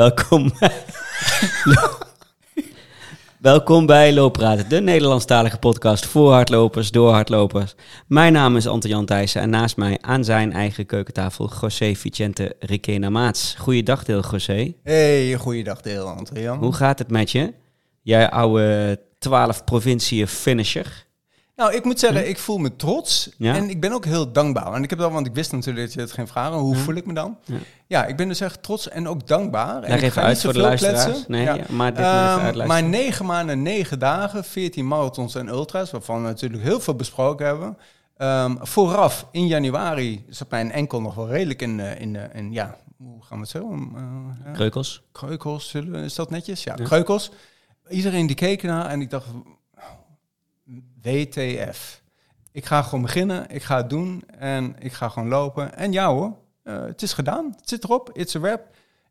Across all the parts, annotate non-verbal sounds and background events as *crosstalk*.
*laughs* Welkom bij, Welkom bij Looppraten, de Nederlandstalige podcast voor hardlopers, door hardlopers. Mijn naam is Anton-Jan Thijssen en naast mij aan zijn eigen keukentafel José Vicente Riquena Maats. Goeiedag deel José. Hey, goeiedag deel Anton-Jan. Hoe gaat het met je? Jij oude 12 provinciën finisher. Nou, ik moet zeggen, ik voel me trots Ja? en ik ben ook heel dankbaar. En ik heb dat, want ik wist natuurlijk dat je het ging vragen. Hoe voel ik me dan? Ja. Ja. ik ben dus echt trots en ook dankbaar. en ik even ga uit niet voor de luisteraars. kletsen. Nee, maar dit uitluisteren. maar negen maanden, negen dagen, 14 marathons en ultra's, waarvan we natuurlijk heel veel besproken hebben. Ehm, vooraf in januari zat mijn enkel nog wel redelijk in, eh, in, eh, in ja, hoe gaan we het zo? eh, ja. Kreukels. Kreukels, zullen we- is dat netjes? Ja, Ja. kreukels. Iedereen die keek naar en ik dacht, WTF. Ik ga gewoon beginnen, ik ga het doen en ik ga gewoon lopen. En ja hoor, eh, het is gedaan, het zit erop, it's a wrap.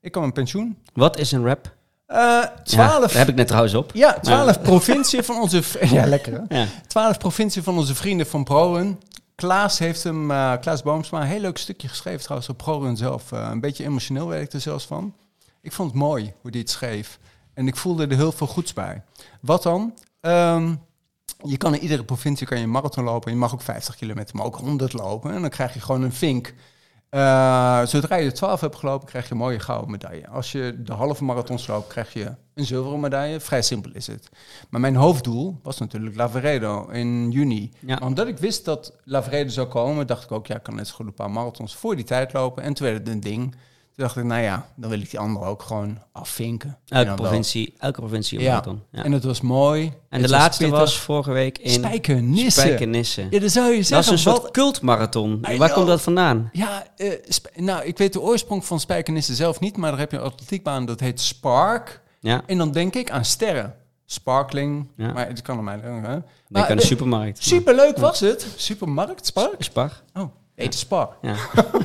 Ik kan mijn pensioen. Wat is een rap? Ja, 12, daar heb ik net trouwens op. ja, 12 provincie van onze... *laughs* Ja, lekker hè? Ja. 12 provincie van onze vrienden van ProRun. Klaas heeft hem, eh, Klaas Boomsma, een heel leuk stukje geschreven trouwens op ProRun zelf. Eh, een beetje emotioneel werd ik er zelfs van. Ik vond het mooi hoe hij het schreef. En ik voelde er heel veel goeds bij. Wat dan? Ehm, je kan in iedere provincie kan je een marathon lopen. Je mag ook 50 kilometer, maar ook 100 lopen. En dan krijg je gewoon een vink. Eh, zodra je de 12 hebt gelopen, krijg je een mooie gouden medaille. Als je de halve marathons loopt, krijg je een zilveren medaille. Vrij simpel is het. Maar mijn hoofddoel was natuurlijk Lavaredo in juni. Ja. Maar Omdat ik wist dat Lavaredo zou komen, dacht ik ook, ja, ik kan net zo goed een paar marathons voor die tijd lopen. En toen werd het een ding. Toen dacht ik, nou ja, dan wil ik die andere ook gewoon afvinken. En Elke dan wel- provincie, elke provincie Ja. marathon. Ja. En het was mooi. En Het de laatste pittig. was vorige week in Spijkenisse. Spijkenisse. Ja, dan zou je Dat is zeggen, een soort wat... cultmarathon. I Waar know. komt dat vandaan? Ja, eh, nou, ik weet de oorsprong van Spijkenisse zelf niet, maar daar heb je een atletiekbaan, dat heet Spark. Ja, En dan denk ik aan sterren. Sparkling, Ja. maar het kan aan mij denk Maar, aan de eh, supermarkt. Superleuk was het. Supermarkt, Spark? Spar. Oh, heet Spar. Ja. *laughs*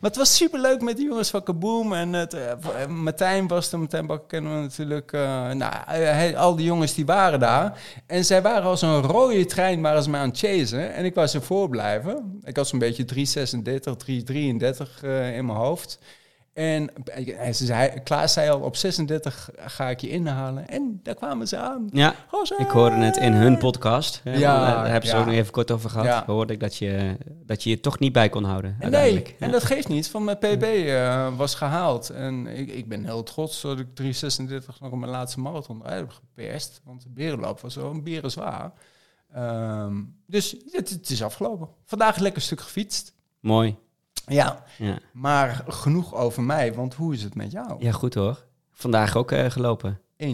Maar het was superleuk met die jongens van Kaboom. En het, eh, eh, Martijn was er, Martijn Bakker kennen we natuurlijk. eh, nou, eh, hij- al die jongens die waren daar. En zij waren als een rode trein, waren ze mij aan het chasen. En ik was er voor blijven. Ik had zo'n beetje 336, 333 eh, in mijn hoofd. En zei, Klaas zei al, op 36 ga ik je inhalen. En daar kwamen ze aan. ja, ik hoorde het in hun podcast. Ja, Daar hebben ze ja. ook nog even kort over gehad. Ja. Hoorde ik dat je, dat je je toch niet bij kon houden. Nee, en dat geeft niet. Van mijn PB eh, was gehaald. En ik, ik ben heel trots dat ik 336 nog op mijn laatste marathon uit heb geperst. Want de berenloop was zo een beren zwaar. Ehm, dus het, het is afgelopen. Vandaag lekker stuk gefietst. Mooi. Ja, Ja. maar genoeg over mij. Want hoe is het met jou? ja, goed hoor. Vandaag ook eh, gelopen. 1,12.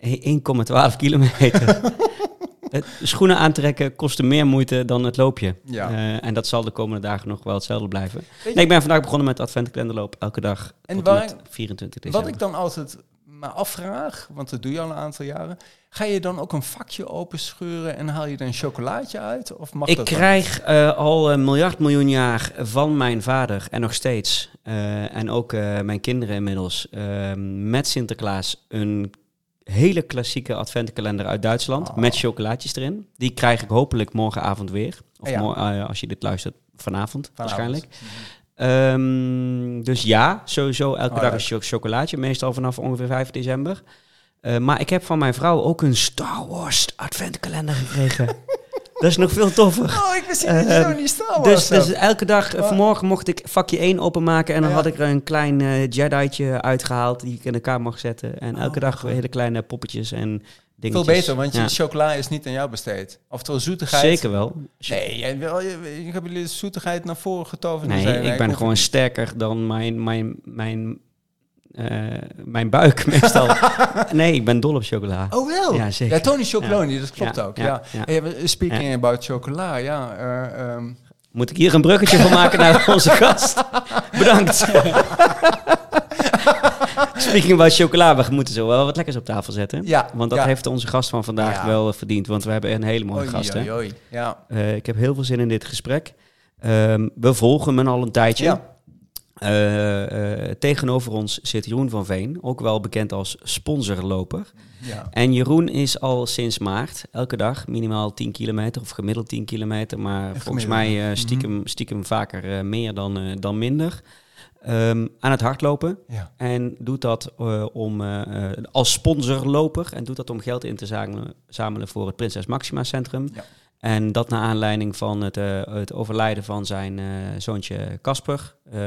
1,12 kilometer. *laughs* Schoenen aantrekken kostte meer moeite dan het loopje. Ja. Eh, en dat zal de komende dagen nog wel hetzelfde blijven. Nee, ik ben vandaag begonnen met adventkalenderloop. Elke dag En tot waar- met 24 december. Wat ik dan altijd me afvraag, want dat doe je al een aantal jaren. Ga je dan ook een vakje openscheuren en haal je er een chocolaatje uit? Of mag Ik dat krijg eh, al een miljard miljoen jaar van mijn vader en nog steeds, eh, en ook eh, mijn kinderen inmiddels, eh, met Sinterklaas een hele klassieke adventkalender uit Duitsland Oh. met chocolaatjes erin. Die krijg ik hopelijk morgenavond weer. Of Ja. als je dit luistert, vanavond, Vanavond. waarschijnlijk. Ehm, dus ja, sowieso elke Oh, dag een cho- chocolaatje, meestal vanaf ongeveer 5 december. Eh, maar ik heb van mijn vrouw ook een Star Wars adventkalender gekregen. *laughs* Dat is nog veel toffer. Oh, ik wist niet Ehm, zo niet Star Wars Dus, dus elke dag, eh, Maar- vanmorgen mocht ik vakje 1 openmaken en dan Ja. had ik er een klein Jedi'tje uitgehaald die ik in elkaar mocht zetten. En Oh, elke dag goed. hele kleine poppetjes en Veel beter, want je Ja. chocola is niet aan jou besteed. Oftewel zoetigheid. Zeker wel. Nee, jij wil, je, ik heb jullie de zoetigheid naar voren getoverd. Nee, zei, ik ben gewoon sterker dan mijn, mijn, mijn, eh, mijn buik *laughs* meestal. nee, ik ben dol op chocola. Oh wel? Ja, zeker. Ja, Tony Chocoloni, dat klopt ook. ja. Hey, speaking about chocola, ja. eh, ehm, Moet ik hier een bruggetje van maken naar *laughs* onze gast? Bedankt. *laughs* Speaking about chocola, we moeten zo wel wat lekkers op tafel zetten. ja, Want dat ja. heeft onze gast van vandaag Ja. wel verdiend. Want we hebben een hele mooie Oei, gast. oei, oei. Ja. Eh, ik heb heel veel zin in dit gesprek. Ehm, we volgen hem al een tijdje. Ja. Eh, eh, tegenover ons zit Jeroen van Veen, ook wel bekend als sponsorloper. Ja. En Jeroen is al sinds maart elke dag minimaal 10 kilometer of gemiddeld 10 kilometer. Maar volgens mij eh, stiekem, stiekem vaker meer dan, dan minder. ehm, aan het hardlopen. Ja. En doet dat om, als sponsorloper. En doet dat om geld in te zamelen, zamelen voor het Prinses Maxima Centrum. Ja. En dat naar aanleiding van het, eh, het overlijden van zijn eh, zoontje Casper. eh,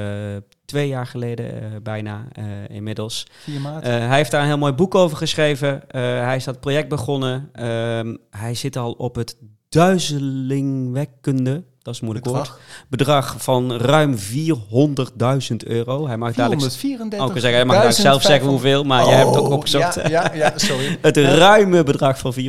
twee jaar geleden bijna inmiddels. 4 maart. Hij heeft daar een heel mooi boek over geschreven. Hij is dat project begonnen. Ehm, hij zit al op het duizelingwekkende, dat is een moeilijk woord, Bedrag. bedrag van ruim 400.000 euro. Hij mag dadelijk... 434. Ook zeggen, hij mag dadelijk zelf zeggen hoeveel, maar jij hebt het ook opgezocht. Oh, Ja, ja, ja sorry. *laughs* Het ruime bedrag van 400.000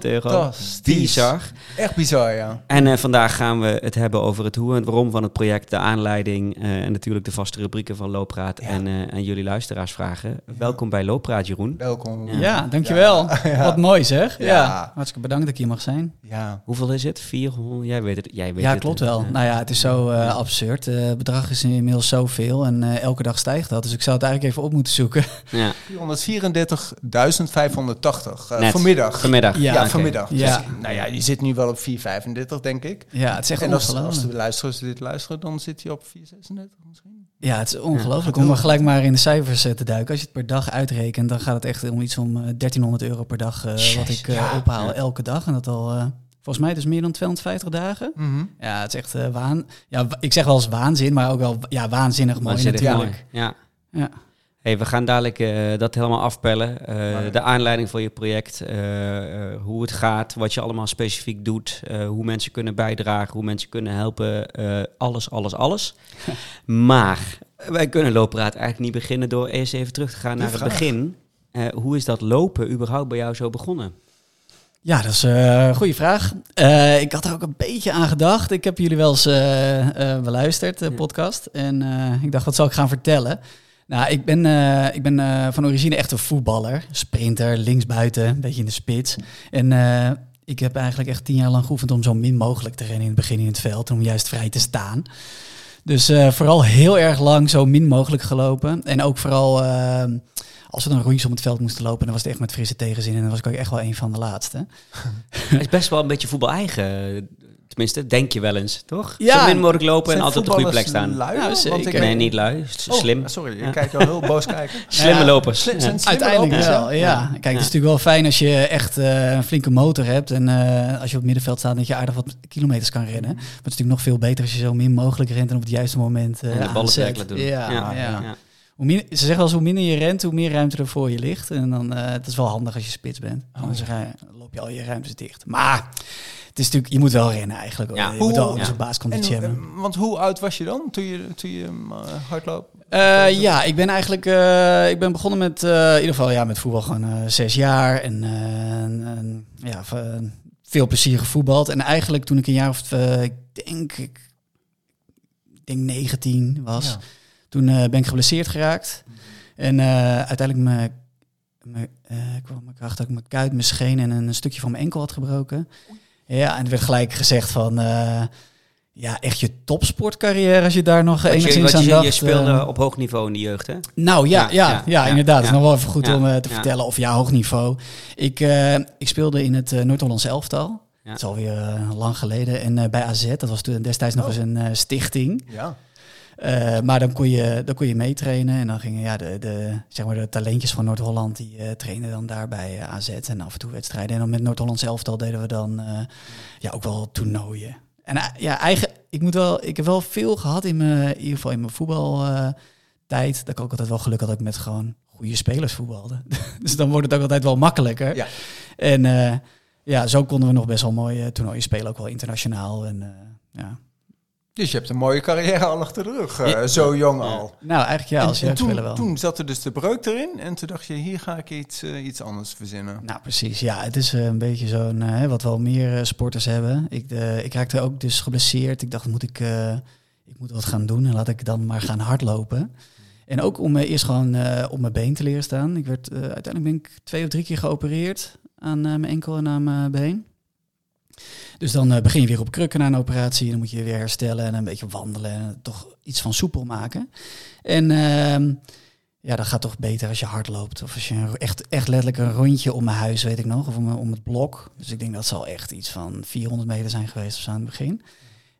euro. Fantastisch. Bizar. Echt bizar, ja. En eh, vandaag gaan we het hebben over het hoe en het waarom van het project, de aanleiding eh, en natuurlijk de vaste rubrieken van Loopraad Ja. en, eh, en jullie luisteraarsvragen. Welkom bij Loopraad, Jeroen. Welkom. Ja. Ja, dankjewel. *laughs* Ja. Wat mooi zeg. Ja. Ja. Hartstikke bedankt dat ik hier mag zijn. Ja. Hoeveel is het? 400? Jij weet het. Jij weet ja, klopt wel. nou ja, het is zo eh, absurd. Eh, het bedrag is inmiddels zoveel en eh, elke dag stijgt dat. Dus ik zou het eigenlijk even op moeten zoeken. ja. *laughs* 434.580 eh, Net. vanmiddag. Vanmiddag. Ja, vanmiddag. Ja. Dus, nou ja, die zit nu wel op 435, denk ik. ja, het is echt en als, als de luisteraars dit luisteren, dan zit hij op 436 misschien. Ja, het is ongelooflijk. Ja. Om er gelijk maar in de cijfers te duiken. Als je het per dag uitrekent, dan gaat het echt om iets om eh, 1300 euro per dag eh, wat ik eh, ja. ophaal Ja. elke dag. En dat al, eh, volgens mij dus meer dan 250 dagen. Mhm. Ja, het is echt eh, waan. Ja, ik zeg wel eens waanzin, maar ook wel ja, waanzinnig mooi Waanzinnig natuurlijk. mooi. Ja. Ja. Hey, we gaan dadelijk eh, dat helemaal afpellen. Eh, de aanleiding voor je project, eh, eh, hoe het gaat, wat je allemaal specifiek doet, eh, hoe mensen kunnen bijdragen, hoe mensen kunnen helpen, eh, alles, alles, alles. *laughs* maar wij kunnen Loopraad eigenlijk niet beginnen door eerst even terug te gaan naar het begin. Eh, hoe is dat lopen überhaupt bij jou zo begonnen? Ja, dat is eh, een goede vraag. Eh, ik had er ook een beetje aan gedacht. Ik heb jullie wel eens eh, eh, beluisterd, de podcast. En eh, ik dacht, wat zal ik gaan vertellen? Nou, ik ben, eh, ik ben eh, van origine echt een voetballer. Sprinter, linksbuiten, een beetje in de spits. En eh, ik heb eigenlijk echt tien jaar lang geoefend om zo min mogelijk te rennen in het begin in het veld. Om juist vrij te staan. Dus eh, vooral heel erg lang zo min mogelijk gelopen. En ook vooral eh, als we dan rondjes om het veld moesten lopen, dan was het echt met frisse tegenzin. En dan was ik ook echt wel een van de laatste. *laughs* Het is best wel een beetje voetbal-eigen. Tenminste, denk je wel eens, toch? Ja. Zo min mogelijk lopen en altijd op de goede plek staan. lui? Zeker. ik- Nee, niet lui. Oh, Slim. Sorry, Ja. je kijkt wel heel boos kijken. *laughs* Slimme Ja. lopers. Slim- Ja. zijn slimme Uiteindelijk lopers, wel, ja. Kijk, het is natuurlijk wel fijn als je echt eh, een flinke motor hebt. En eh, als je op het middenveld staat, dat je aardig wat kilometers kan rennen. Maar het is natuurlijk nog veel beter als je zo min mogelijk rent en op het juiste moment eh En de ballen aanzet. werkelijk doen. Ja, ja. ja. Hoe min, ze zeggen wel eens, hoe minder je rent, hoe meer ruimte er voor je ligt. En dan, eh het is wel handig als je spits bent. Oh, Anders ga je- loop je al je ruimtes dicht. Maar is natuurlijk, je moet wel rennen eigenlijk. Ja. Je Hoe- moet wel ja. een En, hebben. eh, want hoe oud was je dan toen je, toen je uh, hardloop? Eh, ja, ik ben eigenlijk eh, ik ben begonnen met eh, in ieder geval ja, met voetbal gewoon eh, zes jaar en, eh, en- en, ja, eh, veel plezier gevoetbald. En eigenlijk toen ik een jaar of eh, ik denk ik, denk 19 was, Ja. toen eh, ben ik geblesseerd geraakt. En eh, uiteindelijk mijn mijn, eh, kwam ik erachter dat ik mijn kuit, mijn scheen en een stukje van mijn enkel had gebroken. Ja, en er werd gelijk gezegd van eh, ja, echt je topsportcarrière als je daar nog enigszins aan je, dacht. je speelde eh. op hoog niveau in de jeugd, hè? Nou ja, Ja, ja, ja, ja, ja, inderdaad. Is nog wel even goed Ja, om eh, te ja. vertellen. Of ja, hoog niveau. Ik, eh, ik speelde in het eh, Noord-Hollands elftal. Ja. Dat is alweer lang geleden. En eh, bij AZ, dat was toen destijds nog Oh. eens een stichting. Ja. Eh, maar dan kon je, dan kon je meetrainen. En dan gingen ja, de, de, zeg maar de talentjes van Noord-Holland, die eh trainen dan daar bij eh, AZ. En af en toe wedstrijden. En dan met Noord-Hollands elftal deden we dan ja, ook wel toernooien. En ja, eigen, ik, moet wel, ik heb wel veel gehad in, mijn, in ieder geval in mijn voetbaltijd. dat ik ook altijd wel geluk had dat ik met gewoon goede spelers voetbalde. *laughs* dus dan wordt het ook altijd wel makkelijker. Ja. En ja, zo konden we nog best wel mooie toernooien spelen. Ook wel internationaal. En, ja. Dus je hebt een mooie carrière al achter de rug, eh, Ja. zo jong al. Nou, eigenlijk ja, als en, en jeugdspeler toen, wel. toen zat er dus de breuk erin en toen dacht je, hier ga ik iets, eh, iets anders verzinnen. Nou, precies. Ja, het is eh, een beetje zo'n, wat wel meer eh, sporters hebben. Ik, ik raakte ook dus geblesseerd. Ik dacht, moet ik, eh, ik moet wat gaan doen en laat ik dan maar gaan hardlopen. En ook om eerst gewoon eh, op mijn been te leren staan. Ik werd, uiteindelijk ben ik twee of drie keer geopereerd aan eh, mijn enkel en aan mijn been. Dus dan eh, begin je weer op krukken na een operatie. Dan moet je weer herstellen en een beetje wandelen. En toch iets van soepel maken. En ehm, ja, dat gaat toch beter als je hard loopt. Of als je echt, echt letterlijk een rondje om mijn huis, weet ik nog. Of om, om het blok. Dus ik denk dat zal echt iets van 400 meter zijn geweest of zo aan het begin.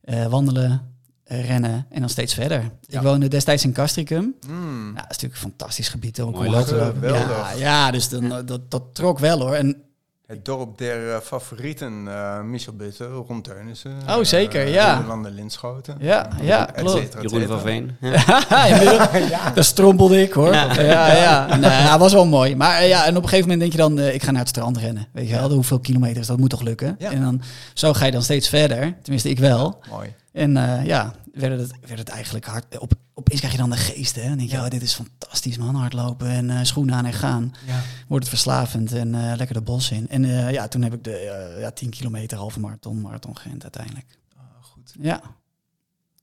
Eh, wandelen. eh, rennen en dan steeds verder. Ja. Ik woonde destijds in Castricum. Hmm. Ja, dat is natuurlijk een fantastisch gebied om te lopen. Geweldig. Ja, ja, dus dan, eh, dat, dat trok wel hoor. En Het dorp der eh, favorieten, eh Michel Butte, Ron Teunissen. Oh, zeker, eh, ja. Nederlander Linschoten. Ja, ja, et klopt. cetera, et Jeroen van Veen. Ja. *laughs* Inmiddels- *laughs* Daar strompelde ik hoor. Ja. Ja, ja. *laughs* Nee, dat was wel mooi. Maar eh, ja, en op een gegeven moment denk je dan, eh, ik ga naar het strand rennen. Weet je wel, hoeveel kilometers, dat moet toch lukken? Ja. En dan, zo ga je dan steeds verder. Tenminste, ik wel. Mooi. En eh, ja, werd het, werd het eigenlijk hard. Op, opeens krijg je dan de geest, hè. Dan denk je, Ja. oh, dit is fantastisch man, hardlopen en eh, schoenen aan en gaan. Ja. Wordt het verslavend en eh, lekker de bos in. En eh, ja, toen heb ik de eh, ja, 10 kilometer, halve marathon, marathon gerend uiteindelijk. Ah, goed. Ja.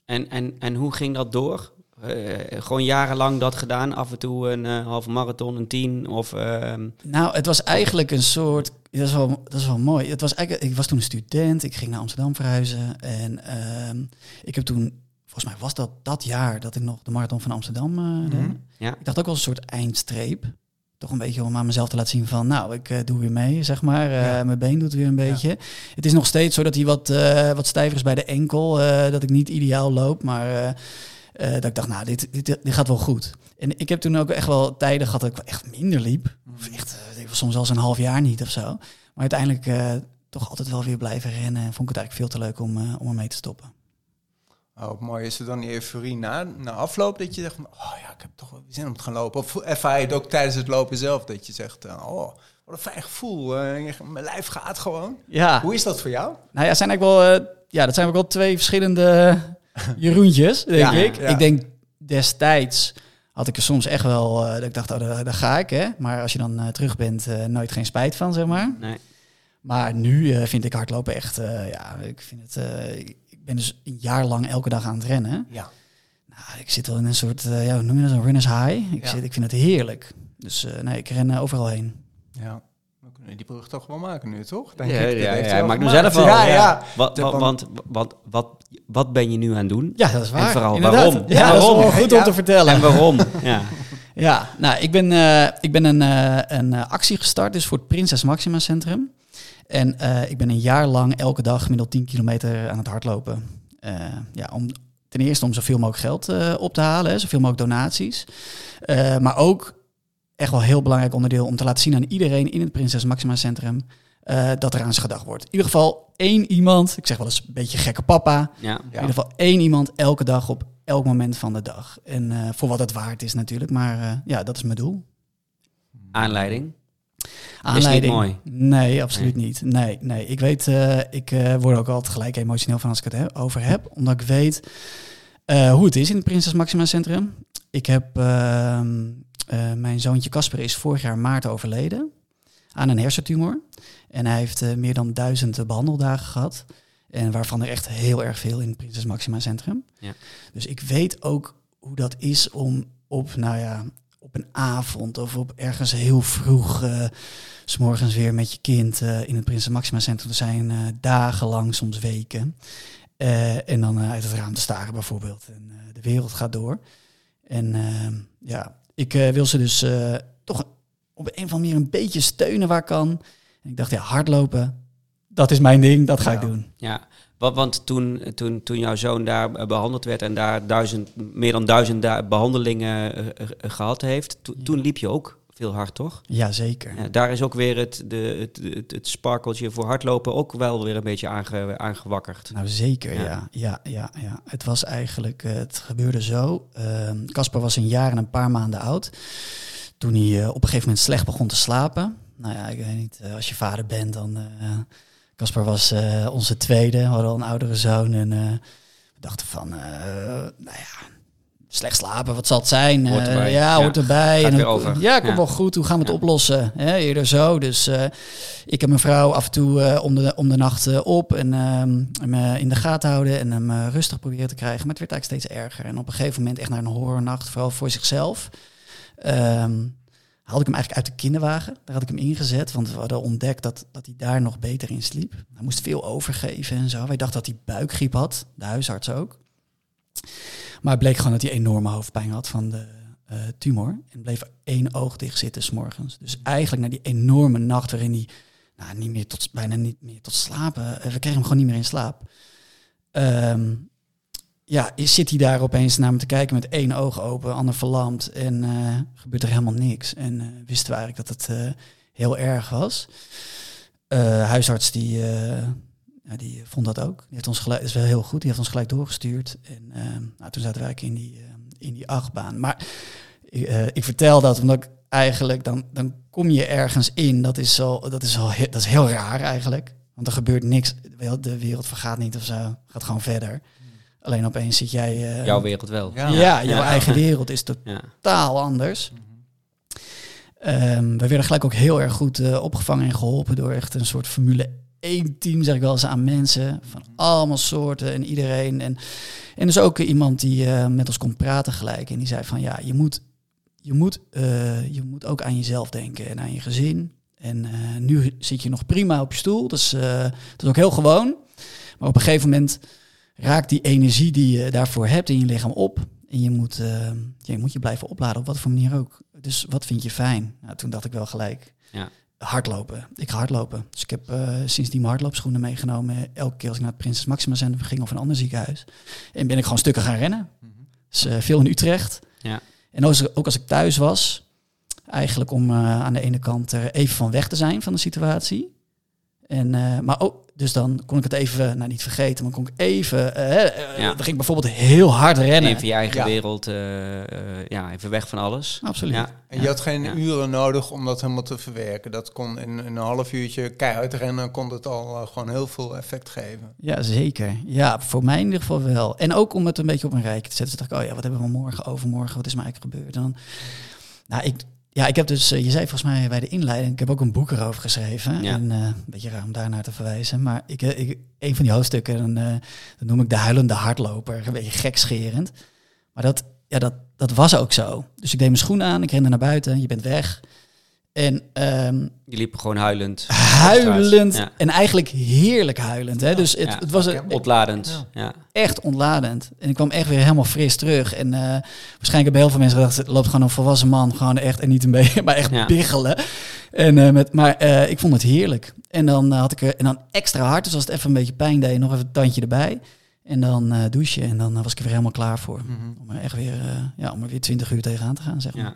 En, en, en hoe ging dat door? Eh, gewoon jarenlang dat gedaan, af en toe een eh, halve marathon, een tien of... ehm, Nou, het was eigenlijk een soort. Dat is wel, dat is wel mooi. Het was eigenlijk, ik was toen een student. Ik ging naar Amsterdam verhuizen. En ehm, ik heb toen. Volgens mij was dat dat jaar dat ik nog de marathon van Amsterdam eh, deed. Mhm. Ja. Ik dacht ook wel een soort eindstreep. Toch een beetje om aan mezelf te laten zien van, nou, ik doe weer mee, zeg maar. Eh, Ja. Mijn been doet weer een beetje. Het is nog steeds zo dat hij wat, eh, wat stijver is bij de enkel. eh, dat ik niet ideaal loop, maar eh, dat ik dacht, nou, dit, dit, dit gaat wel goed. En ik heb toen ook echt wel tijden gehad dat ik wel echt minder liep. Of echt, eh, ik was soms zelfs een half jaar niet of zo. Maar uiteindelijk eh, toch altijd wel weer blijven rennen. En vond ik het eigenlijk veel te leuk om, eh, om ermee te stoppen. Oh, mooi. Is er dan die euforie na, na afloop dat je zegt, van, oh ja, ik heb toch wel zin om te gaan lopen? Of ervaar je het ook tijdens het lopen zelf dat je zegt, oh, wat een fijn gevoel. mijn lijf gaat gewoon. Ja, Hoe is dat voor jou? nou ja, zijn eigenlijk wel, eh, ja, dat zijn ook wel twee verschillende *laughs* Jeroentjes, denk Ja, ik. ja. Ik denk destijds had ik er soms echt wel, eh, dat ik dacht, oh, daar, daar ga ik, hè. Maar als je dan eh, terug bent, eh, nooit geen spijt van, zeg maar. nee. Maar nu eh, vind ik hardlopen echt, eh, ja, ik vind het, eh, ik ben dus een jaar lang elke dag aan het rennen. Ja. Nou, ik zit wel in een soort, eh, ja, hoe noem je dat, een runner's high. Ik, Ja. zit, ik vind het heerlijk. Dus eh, nee, ik ren overal heen. Ja. Die brug toch wel maken nu, toch? Ja, Denk ja, ik. Ja, ja, hij al maakt nu zelf al. Ja, ja. Wat, want- want wat, wat, wat ben je nu aan het doen? Ja, dat is waar. En vooral Inderdaad. waarom? Ja, Ja, dat is waarom? wel goed Ja. om te vertellen. En waarom? *laughs* ja. Ja, nou, ik ben, eh, ik ben een, eh, een eh, actie gestart, dus voor het Prinses Maxima Centrum. En eh, ik ben een jaar lang elke dag gemiddeld 10 kilometer aan het hardlopen. Eh, ja, om, ten eerste om zoveel mogelijk geld eh, op te halen, hè, zoveel mogelijk donaties. Eh, maar ook echt wel een heel belangrijk onderdeel om te laten zien aan iedereen in het Prinses Maxima Centrum eh, dat er aan ze gedacht wordt. In ieder geval één iemand, ik zeg wel eens een beetje gekke papa, ja. in ieder geval één iemand elke dag op elk moment van de dag. En eh, voor wat het waard is natuurlijk, maar eh, ja, dat is mijn doel. Aanleiding? Aanleiding. mooi? Nee, absoluut niet. Nee, nee. Ik weet, ik word ook altijd gelijk emotioneel van als ik het he- over heb. Omdat ik weet eh, hoe het is in het Prinses Maxima Centrum. Ik heb, ehm, eh, mijn zoontje Casper is vorig jaar maart overleden aan een hersentumor. En hij heeft eh, meer dan duizend eh, behandeldagen gehad. En waarvan er echt heel erg veel in het Prinses Maxima Centrum. Ja. Dus ik weet ook hoe dat is om op, nou ja, op een avond of op ergens heel vroeg, s s'morgens weer met je kind in het Prinses Maxima Centrum te zijn, dagenlang, soms weken. Eh, en dan eh, uit het raam te staren bijvoorbeeld. En eh, de wereld gaat door. En eh, ja, ik wil ze dus toch op een of andere manier een beetje steunen waar kan. En ik dacht, ja, hardlopen, dat is mijn ding, dat ga ik doen. Ja, want, want toen, toen, toen jouw zoon daar eh, behandeld werd en daar duizend, meer dan duizend behandelingen eh, eh, eh, gehad heeft, to- Ja. toen liep je ook veel hard, toch? Ja, zeker. Ja, daar is ook weer het, de, het, het, het sparkeltje voor hardlopen ook wel weer een beetje aange, aangewakkerd. Nou, zeker, Ja. ja. Ja, ja, ja. Het was eigenlijk, eh, het gebeurde zo. Ehm, Casper was een jaar en een paar maanden oud. Toen hij eh, op een gegeven moment slecht begon te slapen. Nou ja, ik weet niet, eh, als je vader bent, dan... Casper was onze tweede, we hadden al een oudere zoon. En we dachten van, nou ja, slecht slapen, wat zal het zijn? Hoort Eh, erbij. ja, Ja. hoort erbij. Gaat En weer dan- over. Ja, komt Ja. wel goed. Hoe gaan we het Ja. oplossen? Hè, eerder zo. Dus eh, ik heb mijn vrouw af en toe eh, om, de, om de nacht op en ehm, hem in de gaten houden en hem rustig proberen te krijgen. Maar het werd eigenlijk steeds erger. En op een gegeven moment echt naar een horrornacht, vooral voor zichzelf. ehm, haalde ik hem eigenlijk uit de kinderwagen. Daar had ik hem ingezet, want we hadden ontdekt dat, dat hij daar nog beter in sliep. Hij moest veel overgeven en zo. Wij dachten dat hij buikgriep had, de huisarts ook. Maar het bleek gewoon dat hij enorme hoofdpijn had van de eh, tumor. En bleef één oog dicht zitten s'morgens. Dus eigenlijk na die enorme nacht waarin hij nou, niet meer tot, bijna niet meer tot slapen... eh, we kregen hem gewoon niet meer in slaap. Ehm, ja, zit hij daar opeens naar me te kijken met één oog open, ander verlamd en eh, gebeurt er helemaal niks. En wisten we eigenlijk dat het heel erg was. Huisarts die, ja, die vond dat ook. Die heeft ons gelijk, dat is wel heel goed, die heeft ons gelijk doorgestuurd. En eh, nou, toen zaten wij in die, eh, in die achtbaan. Maar eh, ik vertel dat omdat ik eigenlijk, dan, dan kom je ergens in, dat is, zo, dat, is al, dat is heel raar eigenlijk. Want er gebeurt niks, de wereld vergaat niet of zo, gaat gewoon verder. Alleen opeens zit jij... eh, Jouw wereld wel. Ja. ja, jouw Ja. eigen wereld is Ja. totaal anders. Ehm, we werden gelijk ook heel erg goed eh, opgevangen en geholpen door echt een soort Formule 1 team, zeg ik wel eens, aan mensen van allemaal soorten en iedereen. En, en dus ook iemand die eh, met ons kon praten gelijk en die zei van ja, je moet, je moet, eh, je moet ook aan jezelf denken en aan je gezin. En eh, nu zit je nog prima op je stoel, dus dat is ook heel gewoon. Maar op een gegeven moment raakt die energie die je daarvoor hebt in je lichaam op. En je moet, je moet je blijven opladen, op wat voor manier ook. Dus wat vind je fijn? Nou, toen dacht ik wel gelijk, Ja. Hardlopen. Ik ga hardlopen. Dus ik heb eh sindsdien mijn hardloopschoenen meegenomen. Elke keer als ik naar het Prinses Maxima Centrum ging of een ander ziekenhuis. En ben ik gewoon stukken gaan rennen. Dus eh, veel in Utrecht. Ja. En ook als, ook als ik thuis was, eigenlijk om eh, aan de ene kant er even van weg te zijn van de situatie. En, eh, maar ook, dus dan kon ik het even, nou niet vergeten, maar kon ik even, eh, eh, Ja. dan ging ik bijvoorbeeld heel hard rennen. Even je eigen Ja. wereld, eh, eh, ja, even weg van alles. Absoluut. Ja. En je had geen Ja. uren nodig om dat helemaal te verwerken. Dat kon in, in een half uurtje keihard rennen, kon het al eh, gewoon heel veel effect geven. Ja, zeker. Ja, voor mij in ieder geval wel. En ook om het een beetje op een rijtje te zetten. Dus dacht ik, oh ja, wat hebben we morgen, overmorgen, wat is mij eigenlijk gebeurd? En dan, nou, ik, ja, ik heb dus, eh, je zei volgens mij bij de inleiding, ik heb ook een boek erover geschreven. Ja. En eh, een beetje raar om daarnaar te verwijzen. Maar ik, eh, ik, een van die hoofdstukken, dan, dat noem ik de huilende hardloper. Een beetje gekscherend. Maar dat, ja, dat, dat was ook zo. Dus ik deed mijn schoenen aan, ik rende naar buiten, je bent weg. En ehm, Je liep gewoon huilend. huilend Ja. en eigenlijk heerlijk huilend. Hè? Dus het, Ja. het was een, Ontladend. Ja. echt ontladend. En ik kwam echt weer helemaal fris terug. En eh, waarschijnlijk hebben heel veel mensen gedacht, het loopt gewoon een volwassen man, gewoon echt en niet een beetje, *laughs* maar echt Ja. biggelen. En, eh, met, maar eh, ik vond het heerlijk. En dan had ik er en dan extra hard, dus als het even een beetje pijn deed, nog even een tandje erbij. En dan eh, douchen en dan was ik er weer helemaal klaar voor. Om er echt weer, ja, om er weer twintig uur tegenaan te gaan, zeg maar.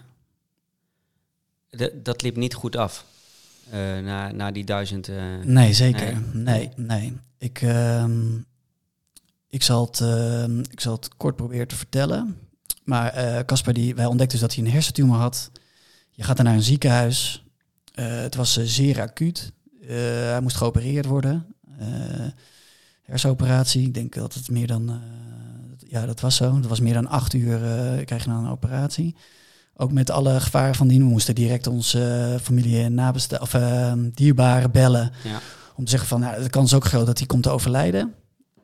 Dat liep niet goed af. eh, na, na die duizend. eh, Nee, zeker. Nee, nee. Ik, ehm, ik, zal het, ehm, ik zal het kort proberen te vertellen. Maar eh, Casper, die wij ontdekten dus dat hij een hersentumor had. Je gaat dan naar een ziekenhuis. Het was zeer acuut. Hij moest geopereerd worden. Hersenoperatie. Ik denk dat het meer dan... ja, dat was zo. Dat was meer dan acht uur krijg je dan een operatie. Ook met alle gevaren van dien. We moesten direct onze eh, familie en nabesta of eh, dierbaren bellen. Ja. Om te zeggen van, nou, de kans is ook groot dat hij komt te overlijden.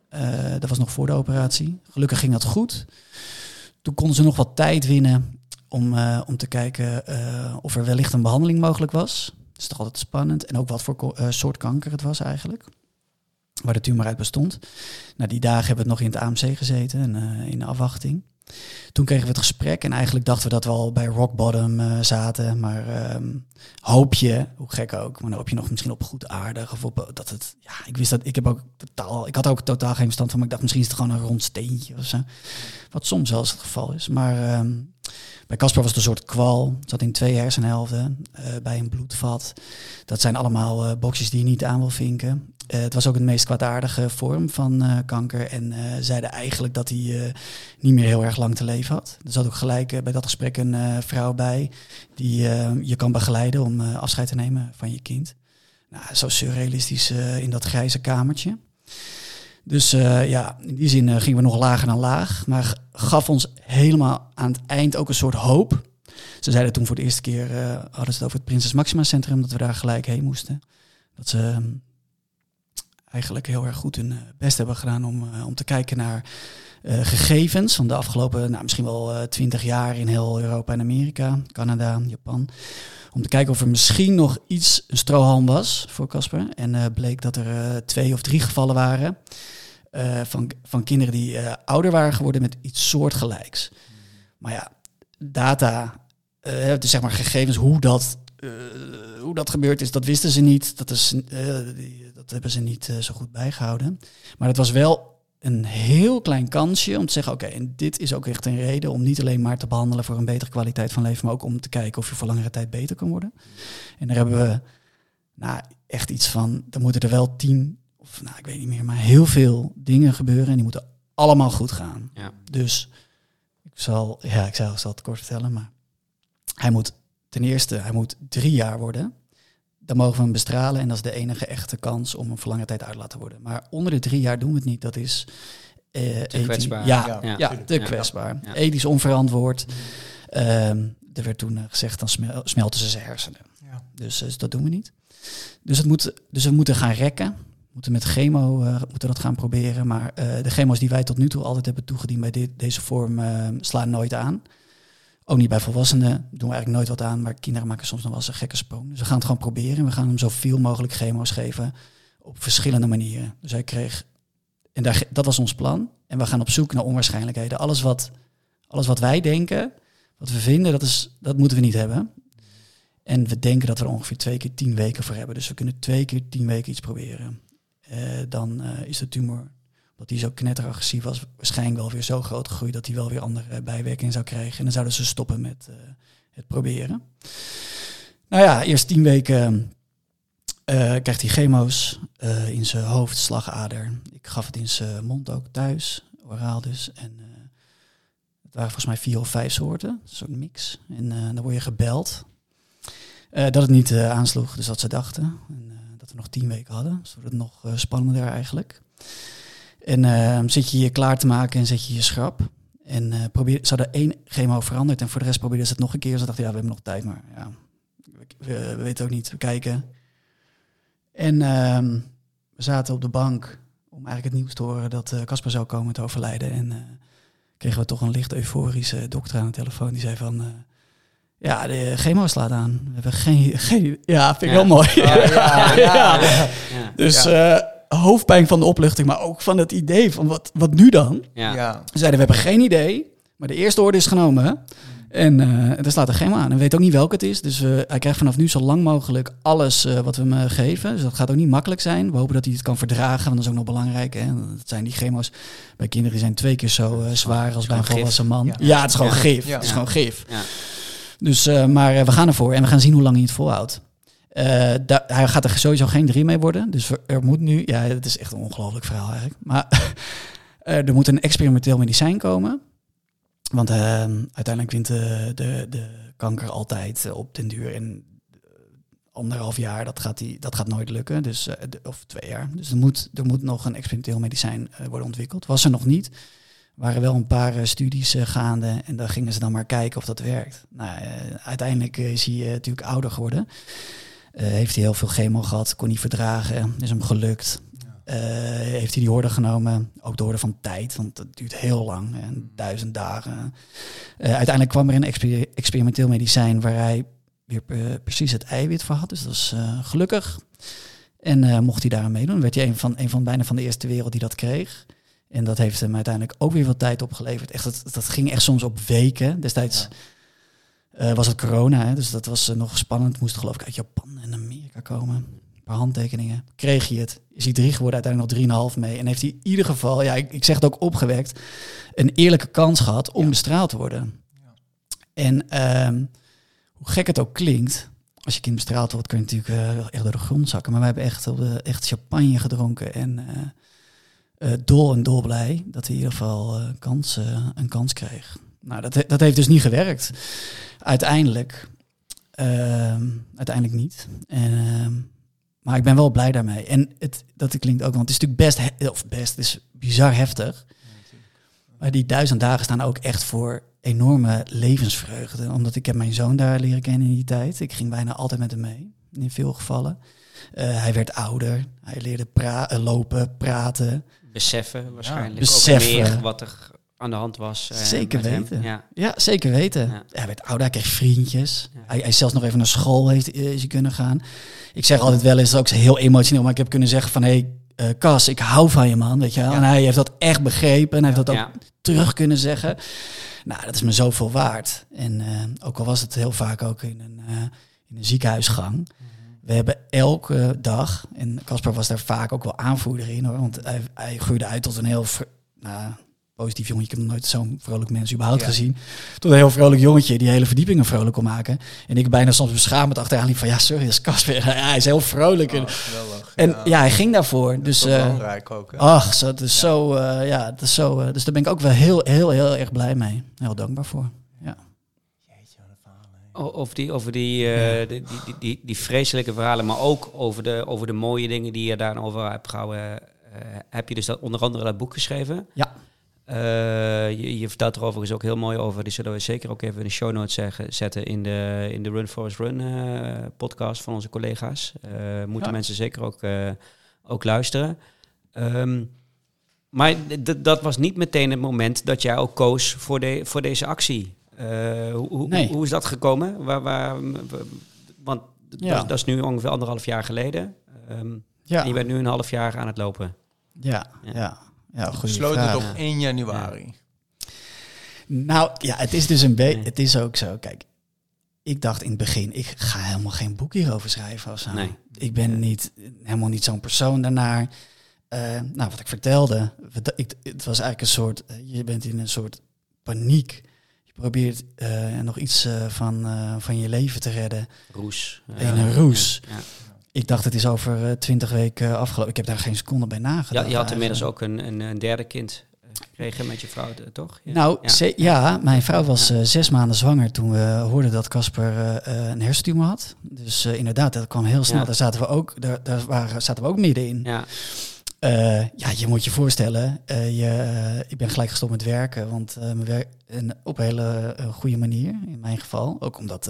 Eh, dat was nog voor de operatie. Gelukkig ging dat goed. Toen konden ze nog wat tijd winnen om, om te kijken of er wellicht een behandeling mogelijk was. Dat is toch altijd spannend. En ook wat voor ko- soort kanker het was eigenlijk. Waar de tumor uit bestond. Nou, die dagen hebben we het nog in het AMC gezeten en in de afwachting. Toen kregen we het gesprek en eigenlijk dachten we dat we al bij rock bottom eh, zaten. Maar ehm, hoop je, hoe gek ook, maar dan hoop je nog misschien op goed aardig. Of op eh, dat het, ja, ik wist dat, ik heb ook totaal, ik had ook totaal geen verstand van, ik dacht misschien is het gewoon een rond steentje of zo. Wat soms wel eens het geval is. Maar ehm, bij Casper was het een soort kwal. Het zat in twee hersenhelften, eh, bij een bloedvat. Dat zijn allemaal eh boxjes die je niet aan wil vinken. Het was ook een meest kwaadaardige vorm van kanker. En zeiden eigenlijk dat hij niet meer heel erg lang te leven had. Er zat ook gelijk bij dat gesprek een vrouw bij die eh, je kan begeleiden om eh, afscheid te nemen van je kind. Nou, zo surrealistisch eh, in dat grijze kamertje. Dus ja, in die zin gingen we nog lager dan laag. Maar gaf ons helemaal aan het eind ook een soort hoop. Ze zeiden toen voor de eerste keer, hadden ze het over het Prinses Maxima Centrum, dat we daar gelijk heen moesten. Dat ze ehm, eigenlijk heel erg goed hun best hebben gedaan om, om te kijken naar eh, gegevens van de afgelopen, nou, misschien wel twintig jaar in heel Europa en Amerika, Canada, Japan. Om te kijken of er misschien nog iets een strohalm was voor Casper. En eh, bleek dat er eh, twee of drie gevallen waren eh, van, van kinderen die eh, ouder waren geworden met iets soortgelijks. Maar ja, data, eh, dus zeg maar gegevens, hoe dat, eh, hoe dat gebeurd is, dat wisten ze niet. Dat, is, eh, dat hebben ze niet eh, zo goed bijgehouden. Maar het was wel een heel klein kansje om te zeggen, oké, en dit is ook echt een reden om niet alleen maar te behandelen voor een betere kwaliteit van leven, maar ook om te kijken of je voor langere tijd beter kan worden. En daar hebben we nou, echt iets van, er moeten er wel tien, of nou, ik weet niet meer, maar heel veel dingen gebeuren en die moeten allemaal goed gaan. Ja. Dus ik zal, ja, ik zal, ik zal het kort vertellen, maar hij moet ten eerste, hij moet drie jaar worden. Dan mogen we hem bestralen en dat is de enige echte kans om hem voor lange tijd uit te laten worden. Maar onder de drie jaar doen we het niet. Dat is eh, ethisch- kwetsbaar. Ja, Ja, ja, Ja. te Ja. kwetsbaar. Ja. Ethisch onverantwoord. Ehm, er werd toen eh, gezegd, dan smel- smelten ze zijn hersenen. Ja. Dus, eh, dat doen we niet. Dus, het moet, dus we moeten gaan rekken. We moeten met chemo eh, moeten dat gaan proberen. Maar eh, de chemo's die wij tot nu toe altijd hebben toegediend bij dit, deze vorm eh, slaan nooit aan. Ook niet bij volwassenen doen we eigenlijk nooit wat aan. Maar kinderen maken soms nog wel eens een gekke sprong. Dus we gaan het gewoon proberen. We gaan hem zoveel mogelijk chemo's geven op verschillende manieren. Dus hij kreeg, en daar, dat was ons plan. En we gaan op zoek naar onwaarschijnlijkheden. Alles wat, alles wat wij denken, wat we vinden, dat, is, dat moeten we niet hebben. En we denken dat we er ongeveer twee keer tien weken voor hebben. Dus we kunnen twee keer tien weken iets proberen. Eh, dan eh, is de tumor, omdat die zo knetteraggressief was, waarschijnlijk wel weer zo groot gegroeid dat hij wel weer andere eh, bijwerkingen zou krijgen. En dan zouden ze stoppen met eh, het proberen. Nou ja, eerst tien weken eh, krijgt hij chemo's in zijn hoofd, slagader. Ik gaf het in zijn mond ook thuis, oraal dus. En het waren volgens mij vier of vijf soorten, zo'n mix. En dan word je gebeld dat het niet aansloeg, dus dat ze dachten. En, dat we nog tien weken hadden, dus het nog spannender eigenlijk. En eh, zit je je klaar te maken en zet je je schrap. En eh probeer, ze hadden één chemo veranderd en voor de rest probeerden ze het nog een keer. Ze dachten, ja, we hebben nog tijd, maar ja, we, we- we weten ook niet, we kijken. En ehm, we zaten op de bank om eigenlijk het nieuws te horen dat eh, Casper zou komen te overlijden. En eh, kregen we toch een licht euforische dokter aan de telefoon die zei van... ja, de chemo slaat aan. We hebben geen... *laughs* geen ja, vind ik Ja. wel mooi. ja, ja, *laughs* ja. Ja. Dus hoofdpijn van de opluchting, maar ook van het idee van wat, wat nu dan? Ja. Ja. Ze zeiden, we hebben geen idee, maar de eerste orde is genomen. En eh er slaat er chemo aan. En we weten ook niet welke het is. Dus eh, hij krijgt vanaf nu zo lang mogelijk alles eh, wat we hem geven. Dus dat gaat ook niet makkelijk zijn. We hopen dat hij het kan verdragen, want dat is ook nog belangrijk. Hè? Dat zijn die chemo's bij kinderen zijn twee keer zo zwaar als bij een volwassen man. Ja. Ja, het is gewoon Ja. gif. Ja. Het is gewoon gif. Ja. Dus, eh, maar we gaan ervoor en we gaan zien hoe lang hij het volhoudt. Eh, da- hij gaat er sowieso geen drie mee worden. Dus er- moet nu, ja, het is echt een ongelooflijk verhaal eigenlijk. Maar *laughs* eh, er moet een experimenteel medicijn komen. Want eh, uiteindelijk wint de, de, de kanker altijd op den duur. Eh, anderhalf jaar, dat gaat, die, dat gaat nooit lukken. Dus, of twee jaar. Dus er moet, er moet nog een experimenteel medicijn worden ontwikkeld. Was er nog niet. Er waren wel een paar studies gaande. En daar gingen ze dan maar kijken of dat werkt. Nou, uiteindelijk is hij natuurlijk ouder geworden. Eh, heeft hij heel veel chemo gehad, kon niet verdragen. Is hem gelukt. Eh, heeft hij die horde genomen, ook de van tijd, want dat duurt heel lang, en duizend dagen. Eh, uiteindelijk kwam er een exper- experimenteel medicijn waar hij weer precies het eiwit voor had, dus dat is gelukkig. En mocht hij daaraan meedoen, werd hij een van, een van bijna van de eerste wereld die dat kreeg. En dat heeft hem uiteindelijk ook weer wat tijd opgeleverd. Echt, dat, dat ging echt soms op weken. Destijds eh, was het corona, hè, dus dat was eh, nog spannend. Moest geloof ik uit Japan en Amerika komen. Een paar handtekeningen. Kreeg hij het. Is hij drie geworden, uiteindelijk nog drieënhalf mee. En heeft hij in ieder geval, ja, ik, ik zeg het ook opgewekt, een eerlijke kans gehad om bestraald te worden. Ja. En ehm, hoe gek het ook klinkt, als je kind bestraald wordt, kun je natuurlijk eh, echt door de grond zakken. Maar wij hebben echt, op de, echt champagne gedronken en eh, dol en dolblij dat hij in ieder geval kans, een kans kreeg. Nou, dat, dat heeft dus niet gewerkt. Uiteindelijk, ehm, uiteindelijk niet. En, ehm, maar ik ben wel blij daarmee. En het, dat klinkt ook, want het is natuurlijk best, of best, het is bizar heftig. Maar die duizend dagen staan ook echt voor enorme levensvreugde. Omdat ik heb mijn zoon daar leren kennen in die tijd. Ik ging bijna altijd met hem mee, in veel gevallen. Eh, hij werd ouder, hij leerde pra- eh, lopen, praten. Beseffen waarschijnlijk Beseffen. ook meer wat er aan de hand was. eh, Zeker weten. Ja. Ja, zeker weten. Ja. Hij werd ouder, hij kreeg vriendjes. Hij, hij is zelfs nog even naar school heeft, eh, is kunnen gaan. Ik zeg altijd wel eens, ook heel emotioneel, maar ik heb kunnen zeggen van... hé, hey, eh, Cas, ik hou van je man, weet je wel. En hij heeft dat echt begrepen en hij heeft dat ook terug kunnen zeggen. Nou, dat is me zoveel waard. En ook al was het heel vaak ook in een, in een ziekenhuisgang... We hebben elke dag, en Casper was daar vaak ook wel aanvoerder in hoor, want hij, hij groeide uit tot een heel nou, positief jongetje. Ik heb nog nooit zo'n vrolijk mens überhaupt Ja. gezien. Tot een heel vrolijk jongetje die hele verdiepingen vrolijk kon maken. En ik bijna soms beschamend achteraan liep van ja, sorry, dat is Casper. *laughs* Ja, hij is heel vrolijk. En, Oh, geweldig. en ja. hij ging daarvoor. Dat Dus eh, belangrijk ook. hè? ach, zo, het is zo, eh, ja, het is zo. eh, dus daar ben ik ook wel heel, heel, heel erg blij mee. Heel dankbaar voor. Jeetje, wat een verhaal, hè. O- Over die, over die, eh, die, die, die, die vreselijke verhalen, maar ook over de, over de mooie dingen die je daarover hebt gehouden. eh, heb je dus dat, onder andere dat boek geschreven? Ja. Eh, je, je vertelt er overigens ook heel mooi over. Die zullen we zeker ook even in de show notes zeggen, zetten in de, in de Run Forest Run eh, podcast van onze collega's. Eh, moeten Ja. mensen zeker ook, ook luisteren. Ehm, maar dat was niet meteen het moment dat jij ook koos voor, de, voor deze actie. Hoe, hoe, Nee. hoe is dat gekomen? Waar, waar, want Ja. dat, dat is nu ongeveer anderhalf jaar geleden. Ja, En je bent nu een half jaar aan het lopen. ja, Ja. Ja. Besloot vraag. het op 1 januari. Nou ja, het is dus een beetje. Nee. Het is ook zo. Kijk, ik dacht in het begin, ik ga helemaal geen boek hierover schrijven of zo. Nee. Ik ben niet, helemaal niet zo'n persoon daarnaar. Eh, nou, wat ik vertelde, we- ik, het was eigenlijk een soort, eh, je bent in een soort paniek. Je probeert eh, nog iets van, eh, van je leven te redden. Roes. In een roes. Ja. Ik dacht, het is over twintig weken afgelopen. Ik heb daar geen seconde bij Ja, nagedacht. je had inmiddels ook een, een, een derde kind eh, gekregen met je vrouw, eh, toch? Ja. Nou, Ja. ze- ja, mijn vrouw was Ja. eh, zes maanden zwanger toen we hoorden dat Casper eh, eh, een hersentumor had. Dus eh, inderdaad, dat kwam heel snel. Ja. Daar zaten we ook, daar, daar waren, zaten we ook middenin. Ja, Eh, ja, je moet je voorstellen, eh, je, eh, ik ben gelijk gestopt met werken, want mijn werk, en op een hele goede manier, in mijn geval. Ook omdat,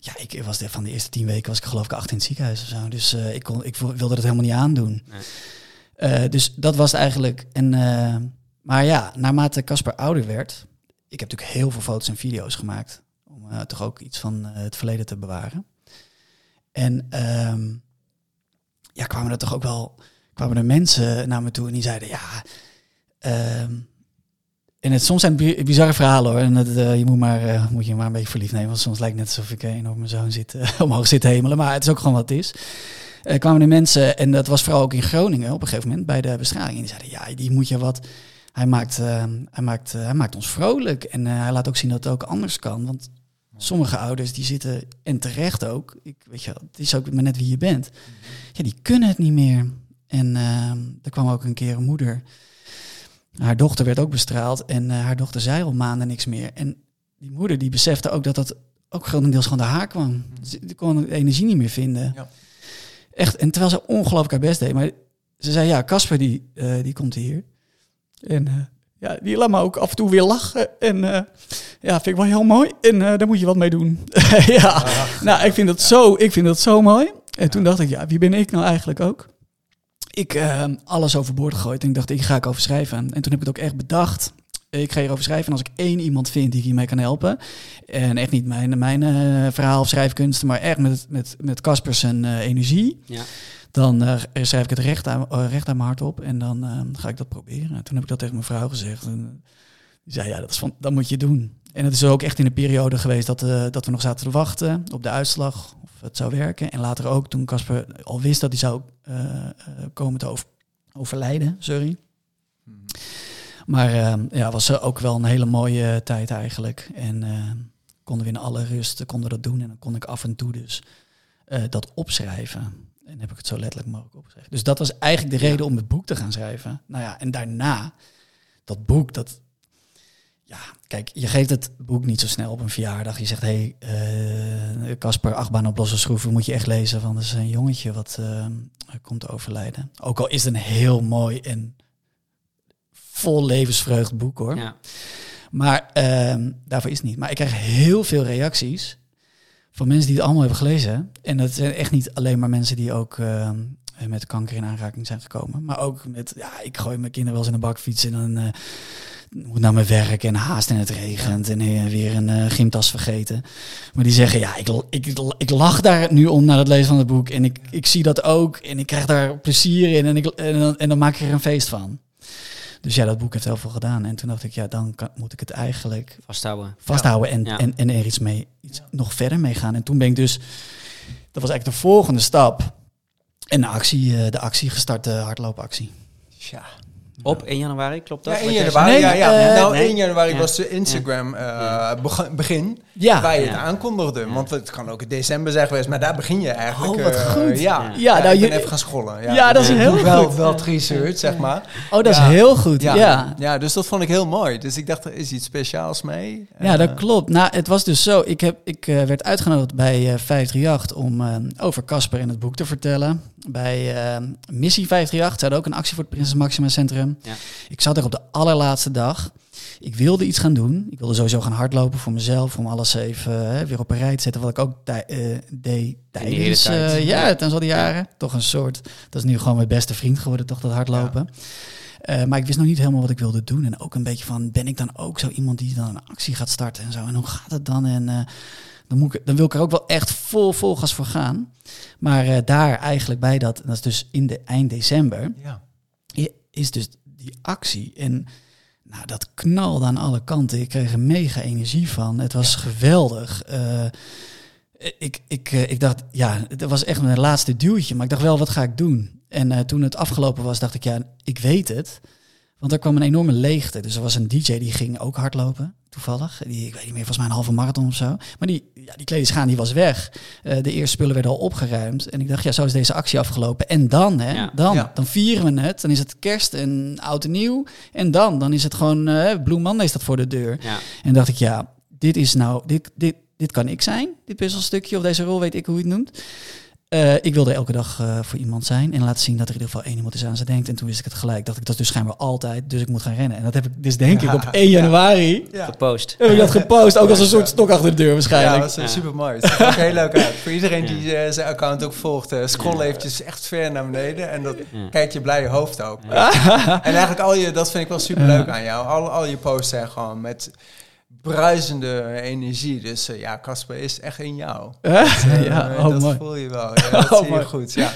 ja, ik was de, van de eerste tien weken was ik geloof ik acht in het ziekenhuis of zo. Dus ik, kon, ik wilde het helemaal niet aandoen. Nee. Dus dat was het eigenlijk. En, maar ja, naarmate Casper ouder werd, ik heb natuurlijk heel veel foto's en video's gemaakt. Om toch ook iets van het verleden te bewaren. En ehm, ja, kwamen er toch ook wel kwamen er mensen naar me toe en die zeiden ja. ehm, en het, soms zijn het bi- bizarre verhalen hoor. En eh, je moet, maar, eh, moet je maar een beetje verliefd nemen. Want soms lijkt het net alsof ik eh, op mijn zoon zit, *laughs* omhoog zit hemelen. Maar het is ook gewoon wat het is. Kwamen er mensen, en dat was vooral ook in Groningen op een gegeven moment bij de bestraling. En die zeiden, ja, die moet je wat... Hij maakt, eh, hij maakt, hij maakt ons vrolijk. En hij laat ook zien dat het ook anders kan. Want sommige ouders die zitten, en terecht ook, ik, weet je, het is ook maar net wie je bent. Ja, die kunnen het niet meer. En eh, er kwam ook een keer een moeder. Haar dochter werd ook bestraald en eh, haar dochter zei al maanden niks meer. En die moeder die besefte ook dat dat ook grotendeels gewoon door haar kwam. Ze die kon de energie niet meer vinden. Ja. Echt, en terwijl ze ongelooflijk haar best deed. Maar ze zei, ja, Casper die, eh, die komt hier. En eh, ja, die laat me ook af en toe weer lachen. En ja, vind ik wel heel mooi. En daar moet je wat mee doen. *laughs* ja, nou, ik vind dat zo, ik vind dat zo mooi. En toen dacht ik, ja, wie ben ik nou eigenlijk ook? Ik eh, alles overboord gegooid en ik dacht, ik ga ik over schrijven. En toen heb ik het ook echt bedacht. Ik ga hierover schrijven en als ik één iemand vind die hiermee kan helpen. En echt niet mijn, mijn eh, verhaal of schrijfkunst, maar echt met, met, met Caspers en eh, energie. Ja. Dan schrijf ik het recht aan, recht aan mijn hart op en dan ga ik dat proberen. En toen heb ik dat tegen mijn vrouw gezegd. En die zei, ja, dat, is van, dat moet je doen. En het is ook echt in een periode geweest dat, eh, dat we nog zaten te wachten op de uitslag of het zou werken. En later ook toen Casper al wist dat hij zou eh, eh, komen te over- overlijden, sorry. Maar eh, ja, was ook wel een hele mooie tijd eigenlijk. En konden we in alle rust konden we dat doen. En dan kon ik af en toe dus dat opschrijven. En heb ik het zo letterlijk mogelijk opgeschreven. Dus dat was eigenlijk de reden om het boek te gaan schrijven. Nou ja, en daarna, dat boek, dat... Ja, kijk, je geeft het boek niet zo snel op een verjaardag. Je zegt, hé, hey, Casper, achtbaan op losse schroeven, moet je echt lezen. Want dat is een jongetje wat eh, komt te overlijden. Ook al is het een heel mooi en vol levensvreugd boek, hoor. Ja. Maar ehm, daarvoor is het niet. Maar ik krijg heel veel reacties van mensen die het allemaal hebben gelezen. En dat zijn echt niet alleen maar mensen die ook ehm, met kanker in aanraking zijn gekomen. Maar ook met, ja, ik gooi mijn kinderen wel eens in een bakfiets en dan eh, moet naar mijn werk en haast en het regent en weer een eh, gymtas vergeten. Maar die zeggen, ja, ik, ik, ik lach daar nu om naar het lezen van het boek. En ik, ik zie dat ook en ik krijg daar plezier in en, ik, en, dan, en dan maak ik er een feest van. Dus ja, dat boek heeft heel veel gedaan. En toen dacht ik, ja, dan kan, moet ik het eigenlijk Vasthouden. vasthouden en, Ja. en, en er iets mee, iets nog verder mee gaan. En toen ben ik dus dat was eigenlijk de volgende stap. En de actie, eh, de actie gestart, de hardloopactie. Tja. Op 1 januari, klopt dat? Ja, 1 Wat jij januari. Nee, ja, ja. nou, nee. 1 januari Ja. was de Instagram eh, beg- begin. Ja, waar je het aankondigde. Want het kan ook in december zijn geweest, maar daar begin je eigenlijk. Oh, wat eh, goed. ja, Ja. Ja, nou, ik ben je- even gaan scrollen. Ja, dat is Ik heel wel, goed. wel het research, zeg maar. oh, dat is heel goed. Ja. Ja. Dus dat vond ik heel mooi. Dus ik dacht, er is iets speciaals mee. Ja, dat Eh, klopt. Nou, het was dus zo. Ik, heb, ik werd uitgenodigd bij eh 538 om over Casper in het boek te vertellen. Bij eh, Missie 538. Ze hadden ook een actie voor het Prinses Maxima Centrum. Ja. Ik zat er op de allerlaatste dag. Ik wilde iets gaan doen. Ik wilde sowieso gaan hardlopen voor mezelf. Om alles even weer op een rij te zetten. Wat ik ook eh, deed tijdens tijd. eh, ja, tijdens al die jaren. Toch een soort... Dat is nu gewoon mijn beste vriend geworden, toch dat hardlopen. Eh, maar ik wist nog niet helemaal wat ik wilde doen. En ook een beetje van, ben ik dan ook zo iemand die dan een actie gaat starten en zo? En hoe gaat het dan? En dan, moet ik, dan wil ik er ook wel echt vol, vol gas voor gaan. Maar eh, daar eigenlijk bij dat, dat is dus in de eind december, Ja. is dus die actie. En nou, dat knalde aan alle kanten. Ik kreeg er mega energie van. Het was geweldig. Eh, ik, ik, eh, ik dacht, ja, het was echt mijn laatste duwtje. Maar ik dacht wel, wat ga ik doen? En toen het afgelopen was, dacht ik, ja, ik weet het. Want er kwam een enorme leegte. Dus er was een DJ die ging ook hardlopen, toevallig. Die, ik weet niet meer, volgens mij een halve marathon of zo. Maar die, ja, die kledingschaan die was weg. Eh, de eerste spullen werden al opgeruimd. En ik dacht, ja, zo is deze actie afgelopen. En dan, hè, Ja. dan, Ja. dan vieren we het. Dan is het kerst en oud en nieuw. En dan, dan is het gewoon, eh Blue Monday staat voor de deur. Ja. En dacht ik, ja, dit is nou, dit, dit, dit kan ik zijn, dit puzzelstukje of deze rol, weet ik hoe je het noemt. Eh, ik wilde elke dag eh, voor iemand zijn en laten zien dat er in ieder geval één iemand is aan ze denkt. En toen wist ik het gelijk. Dacht ik, dat is dus schijnbaar altijd, dus ik moet gaan rennen. En dat heb ik dus denk ik op 1 januari, Ja. Gepost. heb ik dat gepost. Ook als een soort stok achter de deur Ja, waarschijnlijk. dat is Ja. super mooi. Het heel leuk uit. Voor iedereen die eh, zijn account ook volgt, eh, scroll eventjes echt ver naar beneden en dat Ja. kijkt je blije hoofd ook. En eigenlijk al je, dat vind ik wel super leuk aan jou. Al, al je posts zijn gewoon met bruisende energie. Dus eh, ja, Casper is echt in jou. *laughs* ja, Eh, oh, dat mooi. voel je wel. *laughs* Ja, dat Oh, zie je goed. Ja,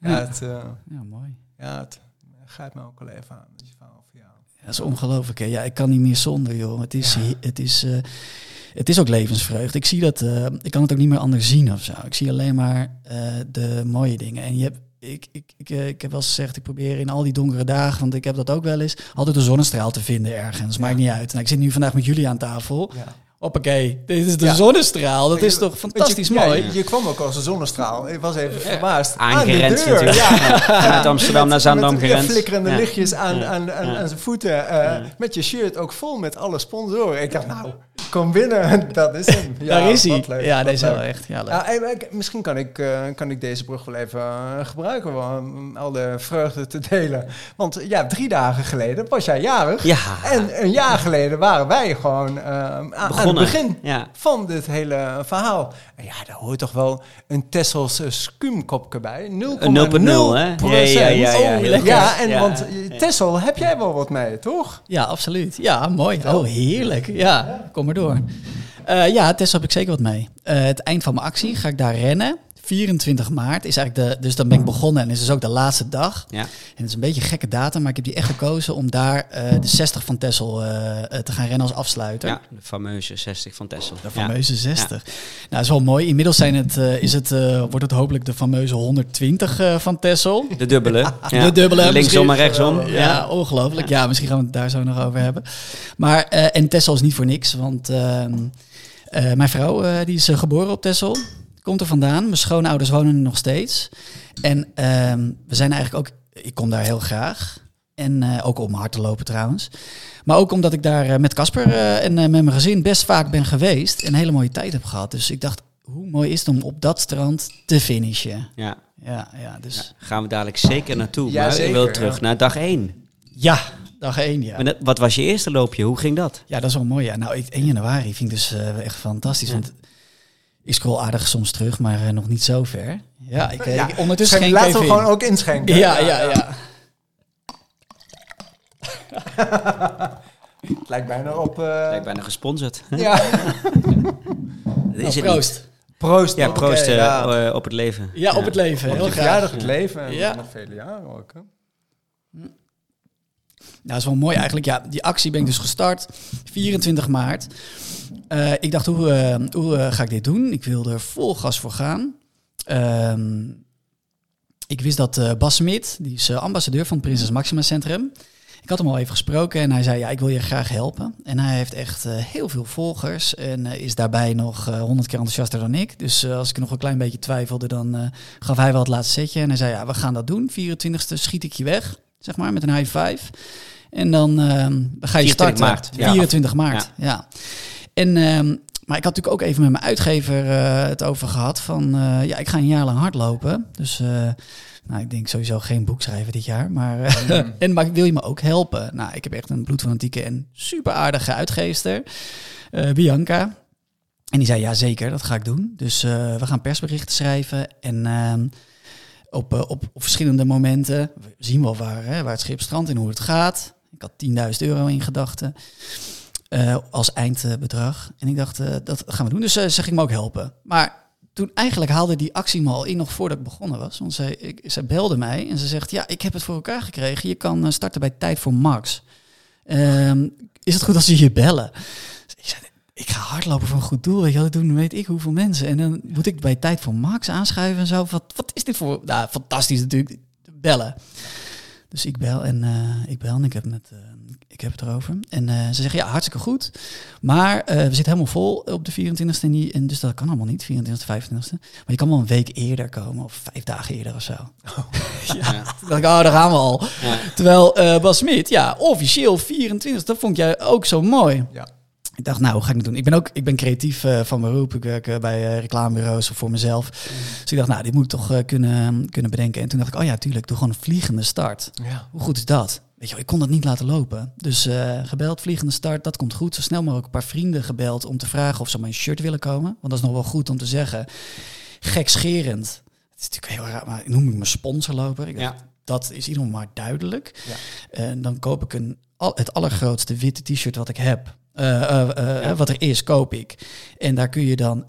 ja, het, eh, Ja, mooi. ja, het grijpt me ook wel even aan. je jou. Ja, dat is ongelooflijk. Hè? Ja, ik kan niet meer zonder, joh. Het is, het is, het is ook levensvreugd. Ik zie dat, ik kan het ook niet meer anders zien of zo. Ik zie alleen maar de mooie dingen. En je hebt, ik, ik, ik, eh, ik heb wel eens gezegd, ik probeer in al die donkere dagen, want ik heb dat ook wel eens, altijd een zonnestraal te vinden ergens. Maakt niet uit. Nou, ik zit nu vandaag met jullie aan tafel. Ja. Hoppakee, dit is de Ja. zonnestraal. Dat is toch fantastisch je, ja, mooi? je, je kwam ook als een zonnestraal. Ik was even verbaasd. Aangerend aan de deur. natuurlijk. Ja. Vanuit Amsterdam naar Zandam met, gerend. Met flikkerende Ja. lichtjes aan, Ja. aan, aan, Ja. aan zijn voeten. eh, Met je shirt ook vol met alle sponsoren. Ik dacht, nou, kom binnen. *laughs* Dat is hem. Ja, Daar is hij. leuk, ja, deze is wel echt. Ja, leuk. Ja, en, eh, misschien kan ik, eh, kan ik deze brug wel even eh, gebruiken om al de vreugde te delen. Want ja, drie dagen geleden was jij jarig. Ja. En een jaar geleden waren wij gewoon aan, het begin Ja. van dit hele verhaal. En ja, daar hoort toch wel een Tesselse skumkopje bij. 0,0 Een 0,0, hè? Ja, ja, ja, ja, Oh, ja, en want. Tessel heb jij wel wat mee, toch? Ja, absoluut. Ja, mooi. Oh, heerlijk. Ja, kom door. Eh, ja, Tessa heb ik zeker wat mee. Eh, het eind van mijn actie ga ik daar rennen. 24 maart is eigenlijk de, dus dan ben ik begonnen en is dus ook de laatste dag. Ja. En het is een beetje een gekke datum, maar ik heb die echt gekozen om daar eh, de 60 van Tessel eh, eh, te gaan rennen als afsluiter. ja, de fameuze 60 van Tessel. De Ja. fameuze 60. Nou, dat is wel mooi. Inmiddels zijn het, is het, wordt het hopelijk de fameuze 120 eh, van Tessel. De dubbele. *laughs* De dubbele, Linksom en rechtsom. Ja, ongelooflijk. Ja. misschien gaan we het daar zo nog over hebben. Maar, en Tessel is niet voor niks, want ehm, eh, mijn vrouw die is geboren op Tessel. Komt er vandaan. Mijn schoonouders wonen er nog steeds. En ehm, we zijn eigenlijk ook, ik kom daar heel graag. En eh, ook om hard te lopen trouwens. Maar ook omdat ik daar eh, met Casper eh, en met mijn gezin best vaak ben geweest. En een hele mooie tijd heb gehad. Dus ik dacht, hoe mooi is het om op dat strand te finishen? Ja. Ja, ja dus Ja, Gaan we dadelijk zeker naartoe. Ja, maar zeker, ik wil ja. terug naar dag 1. ja, dag één ja. Maar dat- Wat was je eerste loopje? Hoe ging dat? Ja, dat is wel mooi. Ja. Nou, ik, 1 januari vind ik dus echt fantastisch. Want ik scroll aardig soms terug, maar eh, nog niet zo ver. Ja, ik, eh, Ja, ik- ondertussen geen Laten we gewoon ook inschenken. Ja, ja, ja. Het *laughs* lijkt bijna op... eh, Lijkt bijna gesponsord. ja. Dat *laughs* *laughs* Nou, is het proost. niet. Proost. Ja, proost ja. op het leven. Ja, op het leven. Op Heel graag. verjaardag, het leven en Ja. nog vele jaren ook. Hè? Nou, dat is wel mooi eigenlijk. Ja, die actie ben ik dus gestart. 24 maart. Eh, ik dacht, hoe, eh, hoe eh, ga ik dit doen? Ik wilde er vol gas voor gaan. ehm, ik wist dat Bas Smit, die is ambassadeur van het Prinses Maxima Centrum. Ik had hem al even gesproken en hij zei, ja, ik wil je graag helpen. En hij heeft echt heel veel volgers en is daarbij nog honderd keer enthousiaster dan ik. Dus als ik nog een klein beetje twijfelde, dan gaf hij wel het laatste setje. En hij zei, ja, we gaan dat doen. 24e schiet ik je weg, zeg maar, met een high five. En dan ehm, ga je 24 starten. maart, ja. 24 maart, ja. En, ehm, maar ik had natuurlijk ook even met mijn uitgever eh, het over gehad van, eh, ja, ik ga een jaar lang hardlopen. Dus, eh, nou, ik denk sowieso geen boek schrijven dit jaar. Maar, eh, *laughs* en, maar wil je me ook helpen? Nou, ik heb echt een bloedfanatieke en super aardige uitgeefster, eh, Bianca. En die zei, ja zeker, dat ga ik doen. Dus we gaan persberichten schrijven en... ehm, op, op, op verschillende momenten. We zien wel waar, hè, waar het schip strandt en hoe het gaat. Ik had 10.000 euro in gedachten eh, als eindbedrag. En ik dacht, eh, dat gaan we doen. Dus eh, ze ging me ook helpen. Maar toen eigenlijk haalde die actie me al in nog voordat ik begonnen was. Want zij, zij belde mij en ze zegt, ja, ik heb het voor elkaar gekregen. Je kan starten bij Tijd voor Max. Ehm, is het goed als ze je bellen? Ik zei, ik ga hardlopen voor een goed doel. Weet je, doen weet ik hoeveel mensen. En dan moet ik bij Tijd voor Max aanschuiven en zo. Wat, wat is dit voor... Nou, fantastisch natuurlijk. Bellen. Dus ik bel en ik bel en ik heb, met, ik heb het erover. En eh, ze zeggen, ja, hartstikke goed. Maar eh, we zitten helemaal vol op de 24e. En, die, en dus dat kan allemaal niet, 24e, 25e. Maar je kan wel een week eerder komen of vijf dagen eerder of zo. *laughs* ja. Toen dacht ik, oh, daar gaan we al. Ja. Terwijl eh, Bas Smit, ja, officieel 24, dat vond jij ook zo mooi. Ja. Ik dacht, nou, hoe ga ik het doen? Ik ben ook ik ben creatief eh, van beroep. Ik werk bij reclamebureaus of voor mezelf. Dus ik dacht, nou, dit moet ik toch kunnen, kunnen bedenken. En toen dacht ik, oh ja, tuurlijk, doe gewoon een vliegende start. Ja. Hoe goed is dat? Weet je ik kon dat niet laten lopen. Dus eh, gebeld, vliegende start, dat komt goed. Zo snel mogelijk een paar vrienden gebeld om te vragen of ze mijn shirt willen komen. Want dat is nog wel goed om te zeggen. Gekscherend. Het is natuurlijk heel raar, maar noem ik me sponsorloper. Ik dacht, Ja. Dat is geval maar duidelijk. Ja. En dan koop ik een, al, het allergrootste witte t-shirt wat ik heb. Eh, eh, Ja. Wat er is, koop ik. En daar kun je dan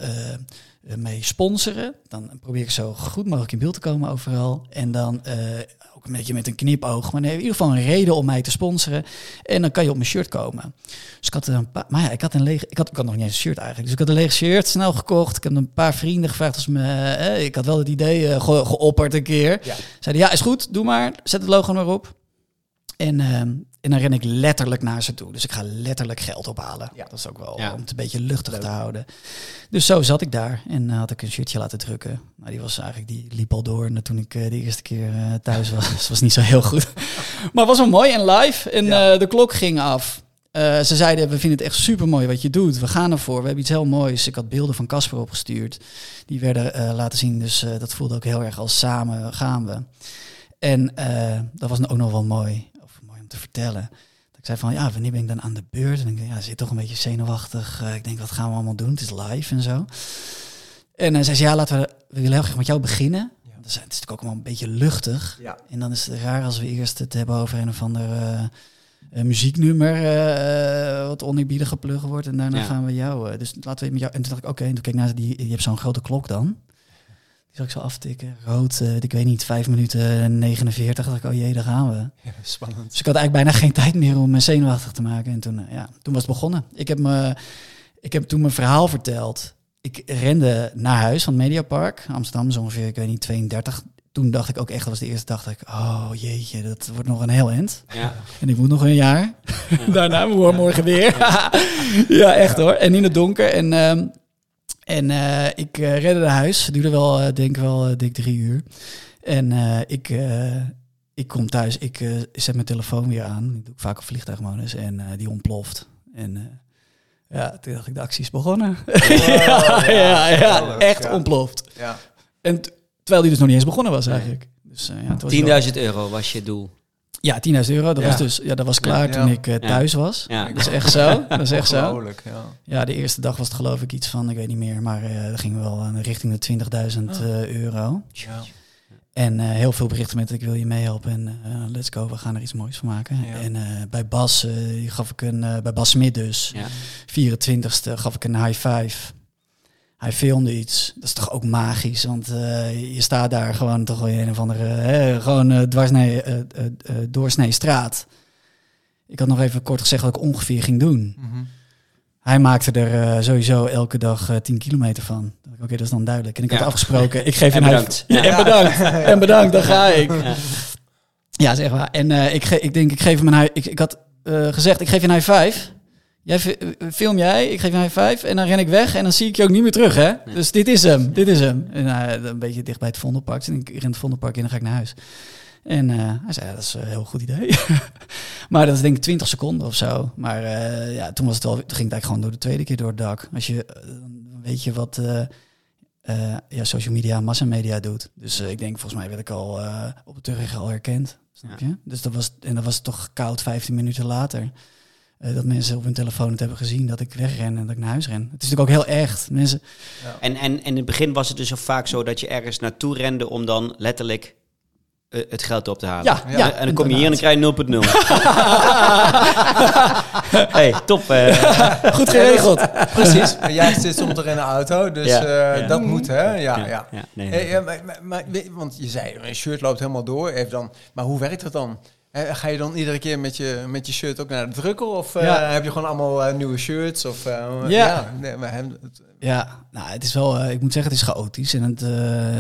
mee sponsoren. Dan probeer ik zo goed mogelijk in beeld te komen overal. En dan ook een beetje met een knipoog. Maar nee, in ieder geval een reden om mij te sponsoren. En dan kan je op mijn shirt komen. Dus ik had een paar... Maar ja, ik had een leeg... Ik had, ik had nog niet eens een shirt eigenlijk. Dus ik had een leeg shirt snel gekocht. Ik heb een paar vrienden gevraagd als me... eh, ik had wel het idee eh, ge- geopperd een keer. Ja. Zeiden, ja, is goed, doe maar. Zet het logo maar op. En, ehm, en dan ren ik letterlijk naar ze toe. Dus ik ga letterlijk geld ophalen. Ja. Dat is ook wel Ja. om het een beetje luchtig Leuk. te houden. Dus zo zat ik daar en eh, had ik een shirtje laten drukken. Maar die was eigenlijk, die liep al door en toen ik eh, de eerste keer eh, thuis was. Dus het was niet zo heel goed. *laughs* maar het was wel mooi en live. En Ja. de klok ging af. Ze zeiden, we vinden het echt super mooi wat je doet. We gaan ervoor. We hebben iets heel moois. Ik had beelden van Casper opgestuurd. Die werden laten zien. Dus dat voelde ook heel erg als samen gaan we. En dat was ook nog wel mooi. Te vertellen. Dat ik zei van, ja, wanneer ben ik dan aan de beurt? En ik denk, ja, zit toch een beetje zenuwachtig. Eh, ik denk, wat gaan we allemaal doen? Het is live en zo. En hij zei ze, ja, laten we, we willen heel graag met jou beginnen. Ja. Dus, het is natuurlijk ook allemaal een beetje luchtig. Ja. En dan is het raar als we eerst het hebben over een of ander eh, eh, muzieknummer, eh, eh, wat oneerbiedig geplukt wordt. En daarna Ja. gaan we jou. eh, dus laten we met jou. En toen dacht ik, oké, en toen keek ik naar die, je hebt zo'n grote klok dan. Die zal ik zo aftikken. Rood, eh, ik weet niet, 5 minuten 49. dacht ik, oh jee, daar gaan we. *laughs* Ja, spannend. Dus ik had eigenlijk bijna geen tijd meer om me zenuwachtig te maken. En toen, eh, ja, toen was het begonnen. Ik heb, me, ik heb toen mijn verhaal verteld. Ik rende naar huis van het Mediapark. Amsterdam, zo ongeveer, ik weet niet, 32. Toen dacht ik ook echt, dat was de eerste dag, dat ik, oh jeetje, dat wordt nog een heel eind. Ja. En ik moet nog een jaar. *laughs* Daarna we morgen weer. *laughs* ja, echt hoor. En in het donker. En, ehm, en eh, ik eh, redde naar huis. Het duurde wel, eh, denk ik wel, dik drie uur. En eh, ik, eh, ik kom thuis. Ik eh, zet mijn telefoon weer aan. Ik doe vaak op vliegtuigmodus. En eh, die ontploft. En eh, ja, toen dacht ik, de actie is begonnen. *laughs* ja, ja, echt ja. ontploft. Ja. En terwijl die dus nog niet eens begonnen was eigenlijk. Dus, eh, ja, het was wel- 10.000 euro was je doel. Ja, 10.000 euro. Dat Ja. was dus ja, dat was klaar Ja. toen ik eh, Ja. thuis was. Ja. Dat is echt zo. Dat is echt zo. Ja. Ja, de eerste dag was het geloof ik iets van, ik weet niet meer, maar eh dat ging wel aan richting de 20.000 eh, euro. Ja. En eh, heel veel berichten met ik wil je meehelpen en eh, let's go, we gaan er iets moois van maken. Ja. En eh, bij Bas eh, gaf ik een, eh, bij Bas Smit dus, Ja. 24ste gaf ik een high five. Hij filmde iets. Dat is toch ook magisch, want eh, je staat daar gewoon toch in een of andere, hè, gewoon eh, dwarsnee, eh, doorsnee straat. Ik had nog even kort gezegd wat ik ongeveer ging doen. Mhm. Hij maakte er sowieso elke dag eh 10 kilometer van. Oké, dat is dan duidelijk. En ik Ja. had afgesproken, ik geef En een bedankt. Ja, en bedankt. En bedankt, dan ga ik. Ja. Ja, zeg maar. En ik, ge- ik denk, ik geef hem een high, ik, ik had gezegd, ik geef je een high five. Jij fi- eh, film jij, ik geef high five en dan ren ik weg en dan zie ik je ook niet meer terug, hè? Dus dit is hem, dit is hem. En uh, een beetje dicht bij het Vondelpark. En ik ren het Vondelpark in en dan ga ik naar huis. En eh, hij zei, ja, dat is een heel goed idee. *laughs* maar dat is denk ik 20 seconden of zo. Maar eh, ja, toen was het wel, toen ging het eigenlijk gewoon door de tweede keer door het dak. Als je, eh, weet je wat eh, eh, ja, social media, massamedia doet. Dus eh, ik denk, volgens mij werd ik al eh, op de terug al herkend. Snap je? Dus dat was, en dat was toch koud 15 minuten later. Eh, dat mensen op hun telefoon het hebben gezien dat ik wegren en dat ik naar huis ren. Het is natuurlijk ook heel echt. Mensen, En, en, en in het begin was het dus ook vaak zo dat je ergens naartoe rende om dan letterlijk eh, het geld op te halen. Ja, ja, en dan kom je hier en dan krijg je 0.0. *laughs* hey, top. eh. *laughs* goed geregeld. Precies. En jij zit soms er in een auto, dus Ja, eh, ja. dat moet, hè? Ja, ja. ja, nee, Hey, nee. maar, maar, maar weet- want je zei, een shirt loopt helemaal door. Heeft dan, maar hoe werkt dat dan? Eh, Ga je dan iedere keer met je, met je shirt ook naar de drukker? Of eh, Ja. heb je gewoon allemaal eh, nieuwe shirts? Of, eh, Ja. nee, maar hem- het- Ja, nou, het is wel, ik moet zeggen, het is chaotisch. En het,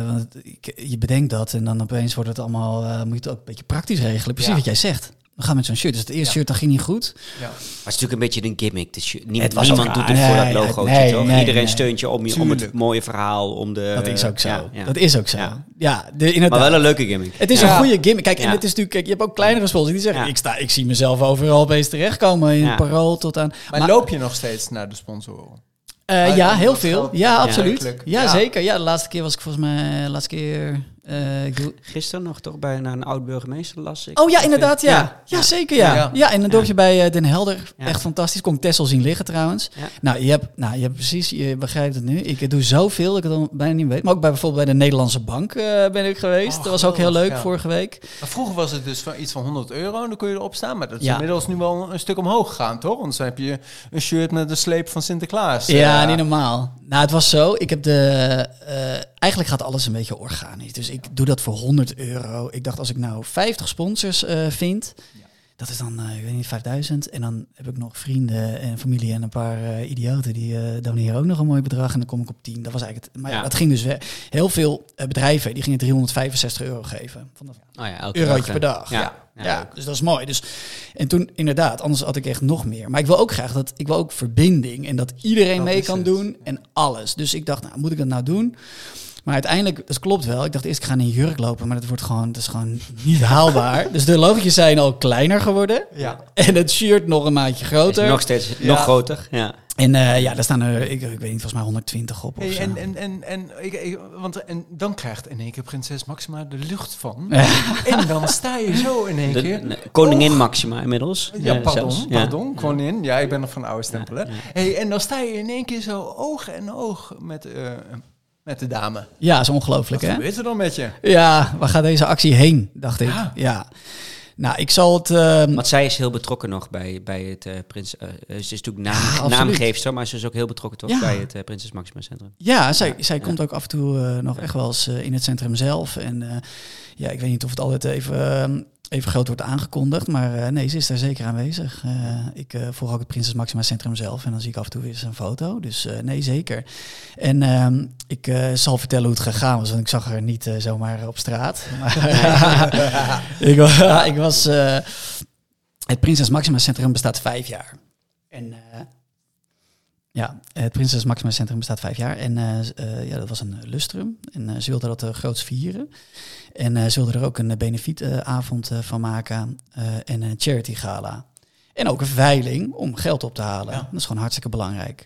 want het- je bedenkt dat en dan opeens wordt het allemaal, moet je het ook een beetje praktisch regelen. Precies Ja. wat jij zegt. We gaan met zo'n shirt. Dus het eerste Ja. shirt, dat ging niet goed. ja. Maar het is natuurlijk een beetje een gimmick. Dus je- nie- Het was niemand ook doet voor dat logo. nee, toch? nee, Iedereen nee. steunt je om, je om het mooie verhaal. Om de, Dat is ook zo. ja, ja. Dat is ook zo. Ja. Ja, de, inderdaad. Maar wel een leuke gimmick. Het is Ja. een goede gimmick. Kijk, en het is natuurlijk, kijk, je hebt ook kleinere sponsors die zeggen, Ja. ik, sta, ik zie mezelf overal opeens terechtkomen in Ja. parool tot aan. Maar, loop je nog steeds naar de sponsoren? Eh, Ah, ja, heel veel. Ja, absoluut. Ja, Ja. zeker. Ja, de laatste keer was ik volgens mij, de laatste keer, eh, ik doe, Gisteren nog toch bij naar een oud burgemeester las ik. Oh ja, inderdaad, ja. Ja, zeker, ja. Ja. Ja, in een dorpje bij eh, Den Helder. Ja. Echt fantastisch. Kon ik Tessel zien liggen trouwens. Ja. Nou, je hebt, nou, je hebt precies, je begrijpt het nu. Ik doe zoveel dat ik het dan bijna niet weet. Maar ook bij bijvoorbeeld bij de Nederlandse Bank eh, ben ik geweest. Oh, dat was ook heel leuk ja. vorige week. Maar vroeger was het dus van iets van 100 euro en dan kon je erop staan. Maar dat is Ja. inmiddels nu wel een stuk omhoog gegaan, toch? Want dan heb je een shirt met de sleep van Sinterklaas. Ja, niet normaal. Nou, het was zo. Ik heb de. Eigenlijk gaat alles een beetje organisch. Dus ik doe dat voor 100 euro. Ik dacht, als ik nou 50 sponsors eh, vind. Dat is dan, eh, ik weet niet, 5000. En dan heb ik nog vrienden en familie en een paar eh, idioten die doneren ook nog een mooi bedrag. En dan kom ik op 10. Dat was eigenlijk het. Maar ja, dat ging dus weg. Heel veel bedrijven die gingen 365 euro geven. Van dat Oh ja, elke eurotje dag, per dag. Ja. Ja. Dus dat is mooi. Dus, en toen inderdaad, anders had ik echt nog meer. Maar ik wil ook graag dat ik wil ook verbinding en dat iedereen Dat mee kan het. doen en alles. Dus ik dacht, nou, moet ik dat nou doen? Maar uiteindelijk, dat klopt wel. Ik dacht eerst, ik ga in een jurk lopen, maar dat wordt gewoon, dat is gewoon niet haalbaar. Dus de logotjes zijn al kleiner geworden. Ja. En het shirt nog een maatje Is groter. nog steeds Ja. nog groter. Ja. En eh, ja, daar staan er, ik, ik weet niet, volgens mij 120 op of zo. en, en, en, en, ik, ik- want, en dan krijgt in één keer prinses Maxima de lucht van. En dan sta je zo in één De, keer. koningin Oh. Maxima inmiddels. Ja, Eh, pardon, zelfs. Ja. pardon, koningin. Ja, ik ben nog van de oude stempel, hè. Ja, ja. Hey, en dan sta je in één keer zo oog en oog met, eh, met de dame. Ja, is ongelooflijk, Wat hè? gebeurt er dan met je? Ja, waar gaat deze actie heen, dacht ik. Ja. Ja. Nou, ik zal het... ehm, Want zij is heel betrokken nog bij, bij het eh, Prins... eh, ze is natuurlijk naam, Ja, naamgeefster, maar ze is ook heel betrokken toch Ja. bij het eh, Prinses Maxima Centrum. Ja, zij, zij ja. komt ook af en toe eh, nog echt wel eens in het centrum zelf. En eh, ja, ik weet niet of het altijd even, eh, even groot wordt aangekondigd. Maar eh, nee, ze is daar zeker aanwezig. Eh, ik eh, volg ook het Prinses Maxima Centrum zelf. En dan zie ik af en toe weer een foto. Dus nee, zeker. En ehm, ik zal vertellen hoe het gegaan was. Want ik zag haar niet zomaar op straat. *laughs* Ik, *laughs* ik was... het Prinses Maxima Centrum bestaat vijf jaar. En... eh, ja, het Prinses Maxima Centrum bestaat vijf jaar. En eh, eh, ja, dat was een lustrum. En eh, ze wilden dat uh, groots vieren. En eh, ze wilden er ook een benefietavond uh, van maken. Uh, en een charity gala. En ook een veiling om geld op te halen. Ja. Dat is gewoon hartstikke belangrijk.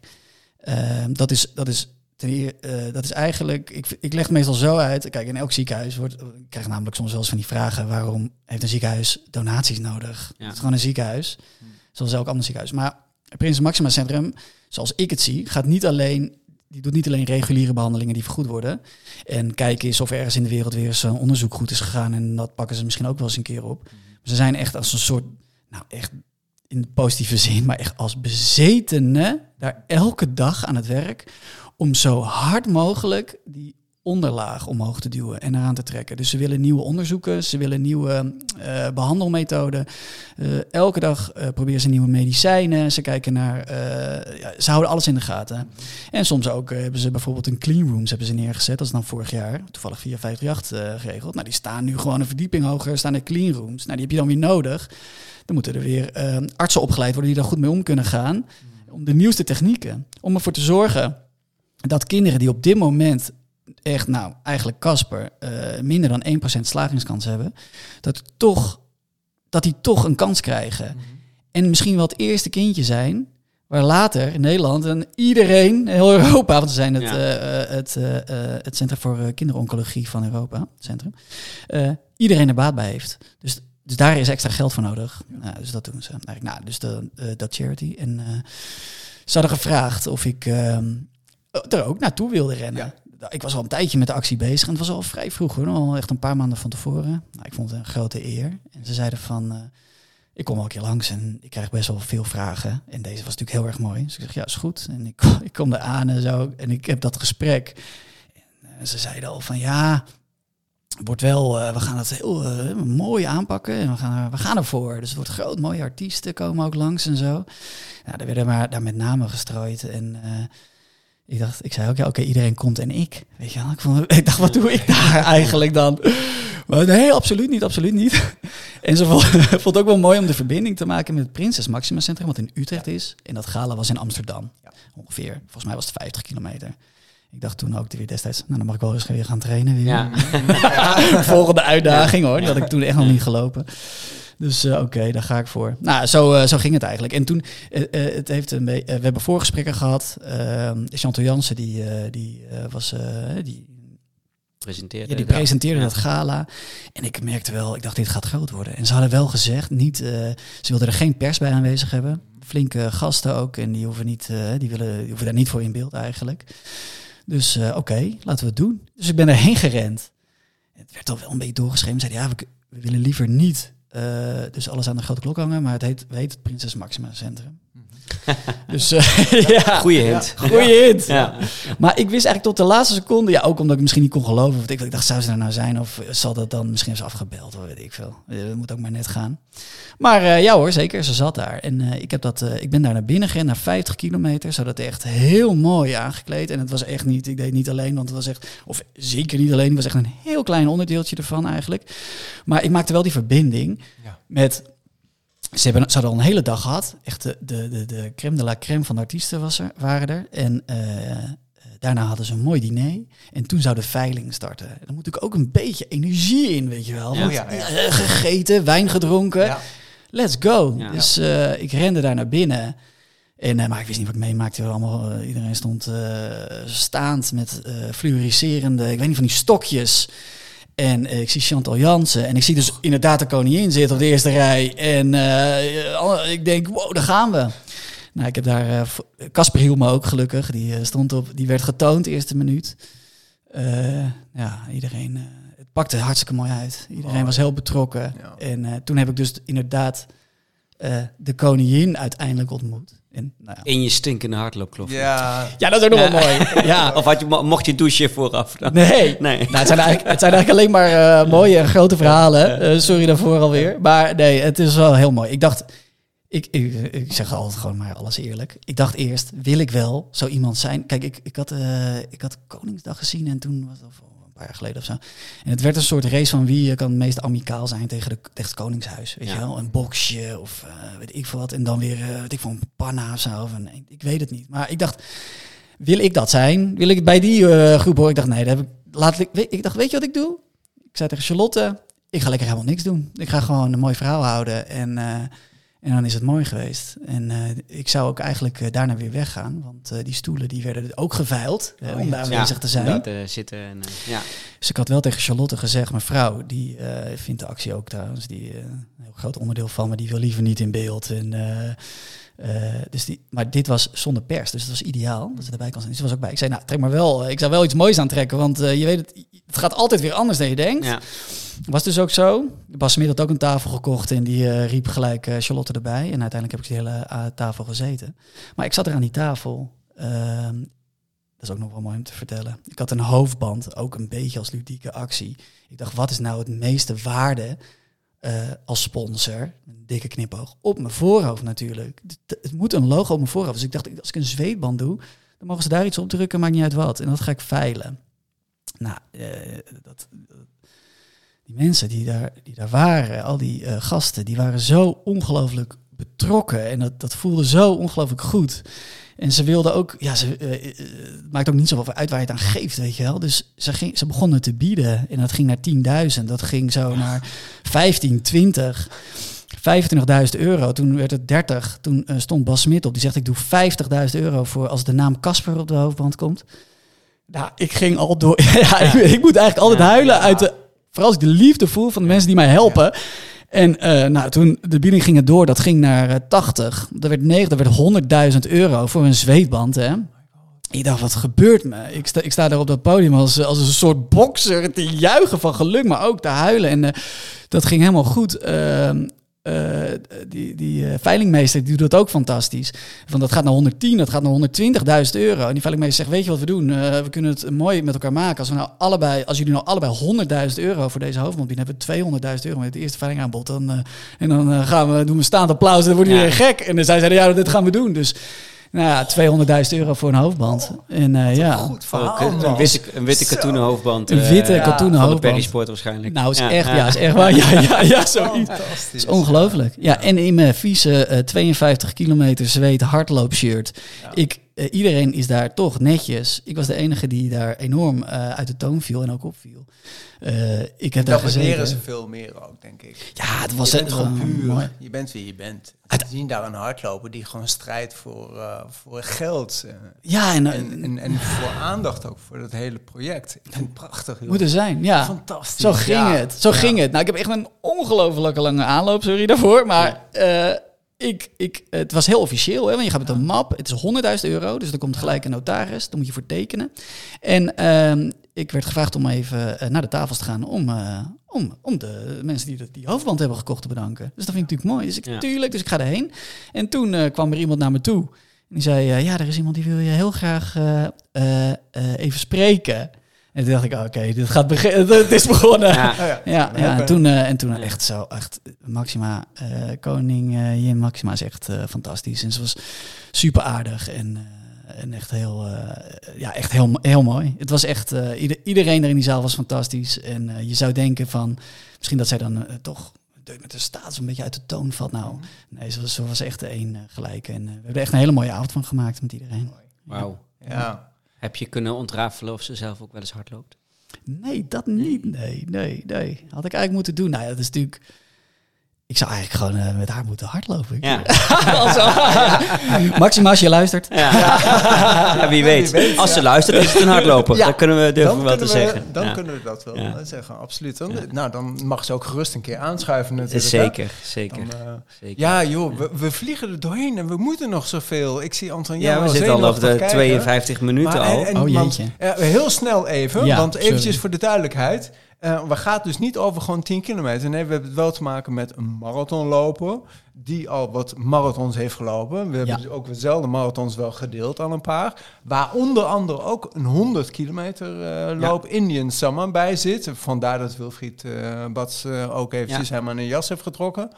Uh, dat, is, dat, is ten uh, dat is eigenlijk... Ik, ik leg het meestal zo uit. Kijk, in elk ziekenhuis wordt... Ik krijg namelijk soms wel eens van die vragen... waarom heeft een ziekenhuis donaties nodig? Ja. Het is gewoon een ziekenhuis. Hmm. Zoals elk ander ziekenhuis. Maar het Prinses Maxima Centrum zoals ik het zie, gaat niet alleen, die doet niet alleen reguliere behandelingen die vergoed worden. En kijken eens of er ergens in de wereld weer eens een onderzoek goed is gegaan. En dat pakken ze misschien ook wel eens een keer op. Maar ze zijn echt als een soort, nou echt in de positieve zin, maar echt als bezetenen daar elke dag aan het werk. Om zo hard mogelijk die onderlaag omhoog te duwen en eraan te trekken. Dus ze willen nieuwe onderzoeken, ze willen nieuwe uh, behandelmethoden. Uh, elke dag uh, proberen ze nieuwe medicijnen. Ze kijken naar, ja, ze houden alles in de gaten. En soms ook hebben ze bijvoorbeeld een clean rooms hebben ze neergezet. Dat is dan vorig jaar, toevallig via 538 geregeld. Nou, die staan nu gewoon een verdieping hoger, staan er clean rooms. Nou, die heb je dan weer nodig. Dan moeten er weer artsen opgeleid worden die daar goed mee om kunnen gaan. Om de nieuwste technieken. Om ervoor te zorgen dat kinderen die op dit moment echt, nou, eigenlijk Casper, uh, minder dan 1% slagingskans hebben, dat, toch, dat die toch een kans krijgen. Mhm. En misschien wel het eerste kindje zijn, waar later in Nederland en iedereen, heel Europa, want we zijn het, ja. uh, het, uh, het Centrum voor Kinderoncologie van Europa, centrum, iedereen er baat bij heeft. Dus, dus daar is extra geld voor nodig. Nou, dus dat doen ze. Nou, dus de, dat charity. En ze hadden gevraagd of ik ehm, er ook naartoe wilde rennen. Ja. Ik was al een tijdje met de actie bezig en het was al vrij vroeg hoor, al echt een paar maanden van tevoren. Nou, ik vond het een grote eer. En ze zeiden van, uh, ik kom wel een keer langs en ik krijg best wel veel vragen. En deze was natuurlijk heel erg mooi. Dus ik zeg, ja, is goed. En ik, *laughs* ik kom er aan en zo. En ik heb dat gesprek. En uh, ze zeiden al van, ja, wordt wel, uh, we gaan het heel mooi aanpakken en we gaan, we gaan ervoor. Dus het wordt groot, mooie artiesten komen ook langs en zo. Nou, er werden maar daar met name gestrooid en ik dacht, ik zei ook, ja, oké, iedereen komt en ik. Weet je wel, ik, vond, ik dacht, wat doe ik daar eigenlijk dan? Maar nee, absoluut niet, absoluut niet. *laughs* En ze vond, *laughs* vond het ook wel mooi om de verbinding te maken met het Prinses Maxima Centrum, wat in Utrecht is. En dat gala was in Amsterdam, ja. ongeveer. Volgens mij was het 50 kilometer. Ik dacht toen ook weer destijds, nou dan mag ik wel eens weer gaan trainen. Weer. Ja. *laughs* Volgende uitdaging hoor, die had ik toen echt nog niet gelopen. Dus uh, oké, daar ga ik voor. Nou, zo, uh, zo ging het eigenlijk. En toen, uh, het heeft een we hebben voorgesprekken gehad. Chantal Jansen, die, die was... die, presenteerde, ja, die presenteerde dat gala. En ik merkte wel, ik dacht, dit gaat groot worden. En ze hadden wel gezegd, niet, ze wilden er geen pers bij aanwezig hebben. Flinke gasten ook. En die hoeven, niet, die, willen, die hoeven daar niet voor in beeld eigenlijk. Dus oké, laten we het doen. Dus ik ben erheen gerend. Het werd al wel een beetje doorgeschreven. Zei ja, we, we willen liever niet dus alles aan de grote klok hangen, maar het heet, heet het Prinses Maxima Centrum. *laughs* dus uh, *laughs* ja. Goeie hint. Goeie hint. Ja. Maar ik wist eigenlijk tot de laatste seconde, ja, ook omdat ik misschien niet kon geloven. Of ik, ik dacht, zou ze er nou zijn? Of zal dat dan misschien eens afgebeld? Of weet ik veel. Dat moet ook maar net gaan. Maar uh, ja hoor, zeker. Ze zat daar. En uh, ik, heb dat, uh, ik ben daar naar binnen gerend, naar 50 kilometer. Ze hadden het echt heel mooi aangekleed. En het was echt niet, ik deed niet alleen, want het was echt, of zeker niet alleen, het was echt een heel klein onderdeeltje ervan eigenlijk. Maar ik maakte wel die verbinding ja. met ze, hebben, ze hadden al een hele dag gehad. Echt de, de, de, de crème de la crème van de artiesten was er, waren er. En uh, daarna hadden ze een mooi diner. En toen zou de veiling starten. En dan moet ik ook een beetje energie in, weet je wel. Ja, ja, ja. Uh, gegeten, wijn gedronken. Let's go. Dus uh, ik rende daar naar binnen. En, maar ik wist niet wat ik meemaakte. Allemaal, iedereen stond staand met fluoriserende, ik weet niet, van die stokjes. En uh, ik zie Chantal Jansen. En ik zie dus inderdaad de koningin zitten op de eerste rij. En uh, ik denk, wow, daar gaan we. Nou, ik heb daar... Casper uh, hield me ook gelukkig. Die stond op... Die werd getoond, eerste minuut. ja, iedereen... het pakte hartstikke mooi uit. Iedereen oh, was heel betrokken. Ja. En toen heb ik dus inderdaad de koningin uiteindelijk ontmoet. En, nou ja. In je stinkende hardloopklof. Ja. ja, dat is ook nog wel mooi. Ja. *laughs* Of had je, mocht je douchen vooraf? Dan? Nee. nee. Nou, het, zijn eigenlijk, het zijn eigenlijk alleen maar uh, mooie en grote verhalen. Uh, sorry daarvoor alweer. Maar nee, het is wel heel mooi. Ik dacht, ik, ik, ik, zeg altijd gewoon maar alles eerlijk. Ik dacht eerst, wil ik wel zo iemand zijn? Kijk, ik, ik, had, uh, ik had Koningsdag gezien en toen was het paar jaar geleden of zo. En het werd een soort race van wie kan het meest amicaal zijn tegen, de, tegen het Koningshuis. Weet je wel, een boxje of uh, weet ik veel wat. En dan weer, uh, weet ik van een panna of zo. Of een, ik weet het niet. Maar ik dacht, wil ik dat zijn? Wil ik bij die uh, groep horen? Ik dacht, nee, dat heb ik, laat ik, ik dacht, weet je wat ik doe? Ik zei tegen Charlotte, ik ga lekker helemaal niks doen. Ik ga gewoon een mooi verhaal houden en en dan is het mooi geweest. En uh, ik zou ook eigenlijk uh, daarna weer weggaan. Want uh, die stoelen die werden ook geveild oh, om daar aanwezig ja, te zijn. Te zitten en, ja. Dus ik had wel tegen Charlotte gezegd, mijn vrouw, die vindt de actie ook trouwens, die een heel groot onderdeel van, maar die wil liever niet in beeld. En, dus die, maar dit was zonder pers, dus het was ideaal dat ze erbij kon zijn. Dus was ook bij. Ik zei, nou, trek maar wel. Ik zou wel iets moois aantrekken, want je weet het, het gaat altijd weer anders dan je denkt. Ja. Was dus ook zo. Bas had ook een tafel gekocht en die uh, riep gelijk uh, Charlotte erbij. En uiteindelijk heb ik die hele uh, tafel gezeten. Maar ik zat er aan die tafel. Ehm, is ook nog wel mooi om te vertellen. Ik had een hoofdband, ook een beetje als ludieke actie. Ik dacht, wat is nou het meeste waarde eh, als sponsor? Een dikke knipoog. Op mijn voorhoofd natuurlijk. Het, het moet een logo op mijn voorhoofd. Dus ik dacht, als ik een zweetband doe, dan mogen ze daar iets op drukken, maakt niet uit wat. En dat ga ik veilen. Nou, eh, dat, die mensen die daar, die daar waren, al die eh, gasten, die waren zo ongelooflijk betrokken. En dat, dat voelde zo ongelooflijk goed. En ze wilden ook, ja, ze, eh, eh, het maakt ook niet zoveel uit waar je het aan geeft, weet je wel. Dus ze, ging, ze begonnen te bieden en dat ging naar 10.000. Dat ging zo naar 15, 20. 25.000 euro. Toen werd het 30. Toen eh, stond Bas Smit op. Die zegt: Ik doe 50.000 euro voor als de naam Casper op de hoofdband komt. Nou, ik ging al door. *laughs* ja, ik, ik moet eigenlijk altijd Ja, huilen uit de. Vooral als ik de liefde voel van de mensen die mij helpen. En eh, nou, toen de bieding ging het door, dat ging naar eh, 80. Dat werd 9, dat werd 100.000 euro voor een zweetband. Hè? Ik dacht, wat gebeurt me? Ik sta, ik sta daar op dat podium als, als een soort bokser te juichen van geluk, maar ook te huilen. En eh, dat ging helemaal goed. Ehm, eh, die die eh, veilingmeester die doet dat ook fantastisch. Van dat gaat naar 110, dat gaat naar 120.000 euro. En die veilingmeester zegt: Weet je wat we doen? Eh, we kunnen het mooi met elkaar maken. Als, we nou allebei, als jullie nou allebei 100.000 euro voor deze hoofdband bieden, hebben we 200.000 euro met het eerste veilingaanbod. Dan, en dan gaan we doen we staand applaus en dan wordt Ja. iedereen gek. En dan zij zeiden: Ja, dit gaan we doen. Dus nou ja, 200.000 euro voor een hoofdband. En eh, ja. Goed verhaal, een, witte, een witte Zo. katoenen hoofdband. Een eh, witte ja, katoenen Van de hoofdband. Perry Sport waarschijnlijk. Nou, is echt, ja, is echt waar. Ja, ja, ja, zoiets. Fantastisch. Het is ongelooflijk. Ja, en in mijn vieze eh, 52 kilometer zweet hardloopshirt. Ja. Ik, eh, iedereen is daar toch netjes. Ik was de enige die daar enorm eh, uit de toon viel en ook opviel. Eh, ik heb daar Dat waarderen gezeten. ze veel meer ook, denk ik. Ja, het was je bent gewoon puur. mooi. Je bent wie je bent. We zien daar een hardloper die gewoon strijdt voor, voor geld. Ja, en, en, en, en voor aandacht ook voor dat hele project. Ik vind het prachtig. joh. moet er zijn. Ja, Fantastisch. zo ging ja. het. Zo Ja. ging het. Nou, ik heb echt een ongelofelijke lange aanloop, sorry daarvoor. Maar ik, ik, het was heel officieel, hè, want je gaat met een map. Het is 100.000 euro, dus er komt gelijk een notaris. Dan moet je voor tekenen. En ehm, ik werd gevraagd om even eh, naar de tafels te gaan om, eh, om, om de mensen die de, die hoofdband hebben gekocht te bedanken. Dus dat vind ik natuurlijk mooi. Dus ik, Ja. tuurlijk, dus ik ga erheen. En toen eh, kwam er iemand naar me toe. En die zei, ja, er is iemand die wil je heel graag even spreken. En toen dacht ik, oké, dit gaat beginnen. *laughs* Het is begonnen. Ja. Oh ja. Ja, We ja en toen, eh, en toen echt zo, echt Maxima, eh, koning eh Jim Maxima is echt fantastisch. En ze was super aardig en, eh, en echt heel, eh, ja, echt heel, heel mooi. Het was echt, eh, ieder- iedereen er in die zaal was fantastisch. En je zou denken van, misschien dat zij dan toch met de status een beetje uit de toon valt. Nou, nee, ze was, ze was echt één eh, gelijk. En we hebben er echt een hele mooie avond van gemaakt met iedereen. Wauw. Ja. Heb je kunnen ontrafelen of ze zelf ook wel eens hard loopt? Nee, dat niet. Nee, nee, nee. Had ik eigenlijk moeten doen. Nou ja, dat is natuurlijk... Ik zou eigenlijk gewoon eh, met haar moeten hardlopen. Ja. *laughs* Also, *laughs* Maxima, als je luistert. Ja. Ja, *laughs* wie weet. wie weet, Als ze ja. luistert, is het een hardloper. Ja. Dat kunnen we durven Dan wel te we- zeggen. Dan Ja. kunnen we dat wel Ja. eh, zeggen, absoluut. Dan, Nou, dan mag ze ook gerust een keer aanschuiven natuurlijk. Zeker, zeker. Dan, eh, zeker. ja, joh, we, we vliegen er doorheen en we moeten nog zoveel. Ik zie Anton Ja, we zitten al op de 52 minuten Maar, al. en- en- Oh, want, jeetje. eh, heel snel even, Ja, want eventjes sorry. voor de duidelijkheid. Eh we gaan dus niet over gewoon 10 kilometer. Nee, we hebben het wel te maken met een marathonloper die al wat marathons heeft gelopen. We hebben Ja. dus ook dezelfde marathons wel gedeeld al een paar. Waar onder andere ook een 100 kilometer eh, loop Indian Summer bij zit. Vandaar dat Wilfried eh Bats ook eventjes Ja. hem aan een jas heeft getrokken.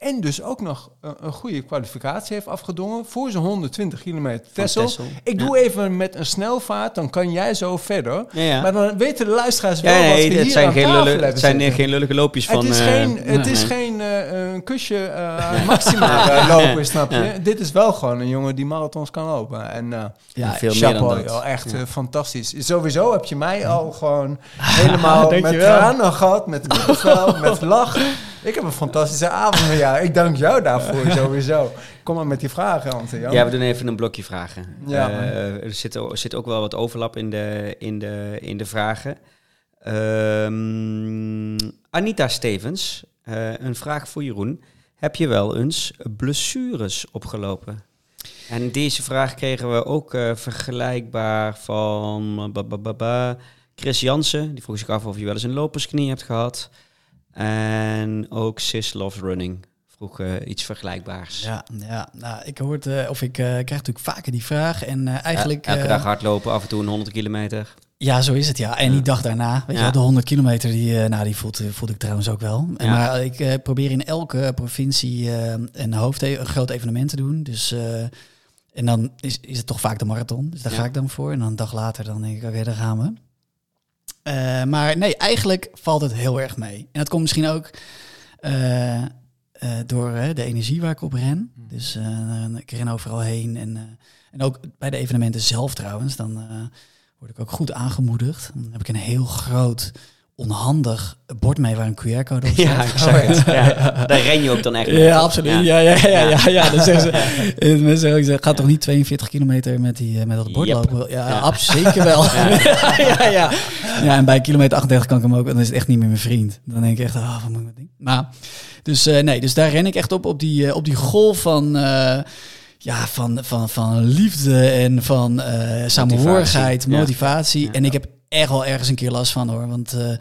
En dus ook nog een, een goede kwalificatie heeft afgedongen voor zijn 120 kilometer Tessel. Ik Ja. doe even met een snelvaart, dan kan jij zo verder. Ja, ja. Maar dan weten de luisteraars wel wat we hier het zijn, aan geen, tafel lullen, hebben het zijn zitten. geen lullige loopjes van... het is eh, geen, het nee, is geen eh, een kusje eh *laughs* maxima eh, lopen, snap je? Dit is wel gewoon een jongen die marathons kan lopen. En eh Ja, veel meer dan dat. joh, echt eh, fantastisch. Sowieso heb je mij al gewoon *laughs* helemaal met tranen gehad, met *laughs* kippenvel, met lachen. Ik heb een fantastische avond met jou. Ik dank jou daarvoor *laughs* sowieso. Kom maar met die vragen, Ante. Ja, we doen even een blokje vragen. Ja. Eh, er, zit, er zit ook wel wat overlap in de, in de, in de vragen. Ehm, Anita Stevens, eh, een vraag voor Jeroen. Heb je wel eens blessures opgelopen? En deze vraag kregen we ook eh, vergelijkbaar van Chris Jansen. Die vroeg zich af of je wel eens een lopersknie hebt gehad. En ook Sis Loves Running vroeg eh, iets vergelijkbaars. Ja, ja nou, ik hoorde, of ik eh, krijg natuurlijk vaker die vraag. En eh, eigenlijk. elke eh, dag hardlopen, af en toe een 100 kilometer. Ja, zo is het, ja. En Ja. die dag daarna, weet je Ja. wel, de 100 kilometer, die, eh, nou, die voelde, voelde ik trouwens ook wel. En Ja. Maar ik eh, probeer in elke provincie eh, een hoofd een groot evenement te doen. Dus, eh, en dan is, is het toch vaak de marathon. Dus daar ga ik dan voor. En dan een dag later dan denk ik, oké, daar gaan we. Eh, maar nee, eigenlijk valt het heel erg mee. En dat komt misschien ook eh, eh, door de energie waar ik op ren. Hmm. Dus eh, ik ren overal heen. En, eh, en ook bij de evenementen zelf trouwens, dan word ik ook goed aangemoedigd. Dan heb ik een heel groot, onhandig bord mee waar een QR-code op staat. Ja, zag het. Ja. Daar ren je ook dan echt mee, Ja, absoluut. Ja. Ja, ja, ja, ja, Ja. ja, ja. Dan zeggen ze, *laughs* eh, mensen zeggen, ik zeg, ga toch niet 42 kilometer met, die, eh, met dat bord Yep. lopen? Ja, Ja. ab- zeker wel. *laughs* Ja. *laughs* ja, ja. ja, en bij kilometer 38 kan ik hem ook, dan is het echt niet meer mijn vriend. Dan denk ik echt, ah, wat moet ik met ding? Maar, dus eh, nee, dus daar ren ik echt op, op die, eh, op die golf van... eh, ja, van, van, van liefde en van eh samenhorigheid, Ja. motivatie. Ja. En ik heb echt wel ergens een keer last van hoor. Want, eh,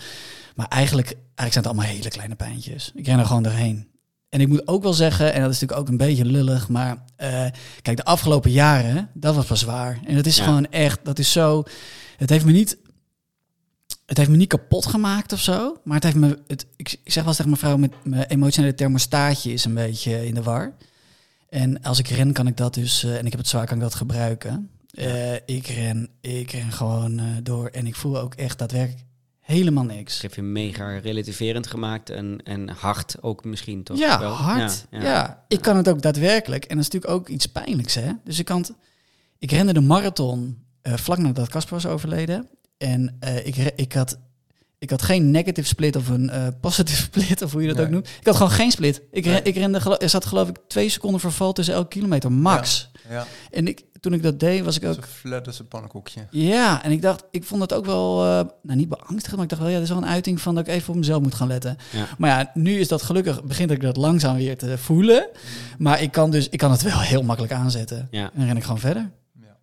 maar eigenlijk, eigenlijk zijn het allemaal hele kleine pijntjes. Ik ren er gewoon doorheen. En ik moet ook wel zeggen, en dat is natuurlijk ook een beetje lullig, maar eh, kijk, de afgelopen jaren, dat was pas zwaar. En dat is Ja. gewoon echt, dat is zo, het heeft me niet, het heeft me niet kapot gemaakt of zo, maar het heeft me, het, ik, zeg wel eens tegen mijn vrouw, met mijn emotionele thermostaatje is een beetje in de war. En als ik ren, kan ik dat dus, eh, en ik heb het zwaar, kan ik dat gebruiken. Eh, ik ren, ik ren gewoon eh, door en ik voel ook echt daadwerkelijk helemaal niks. Ik heb je mega relativerend gemaakt en, en hard ook misschien toch Ja, wel? hard. Ja, Ja, ja. ik kan het ook daadwerkelijk. En dat is natuurlijk ook iets pijnlijks, hè? Dus ik kan het, Ik rende de marathon eh, vlak nadat Casper was overleden. En eh, ik, ik, had, ik had geen negative split of een eh, positive *laughs* split, of hoe je dat Nee. ook noemt. Ik had gewoon geen split. Ik, Nee. ik rende, er zat geloof ik twee seconden verval tussen elke kilometer, max. Ja, En ik, toen ik dat deed, was ik ook... als een pannenkoekje. Ja, en ik dacht, ik vond het ook wel, eh, nou niet beangstigend, maar ik dacht wel, ja, dit is wel een uiting van dat ik even op mezelf moet gaan letten. Ja. Maar ja, nu is dat gelukkig, begint ik dat langzaam weer te voelen. Maar ik kan dus, ik kan het wel heel makkelijk aanzetten. Ja. En dan ren ik gewoon verder. Ja.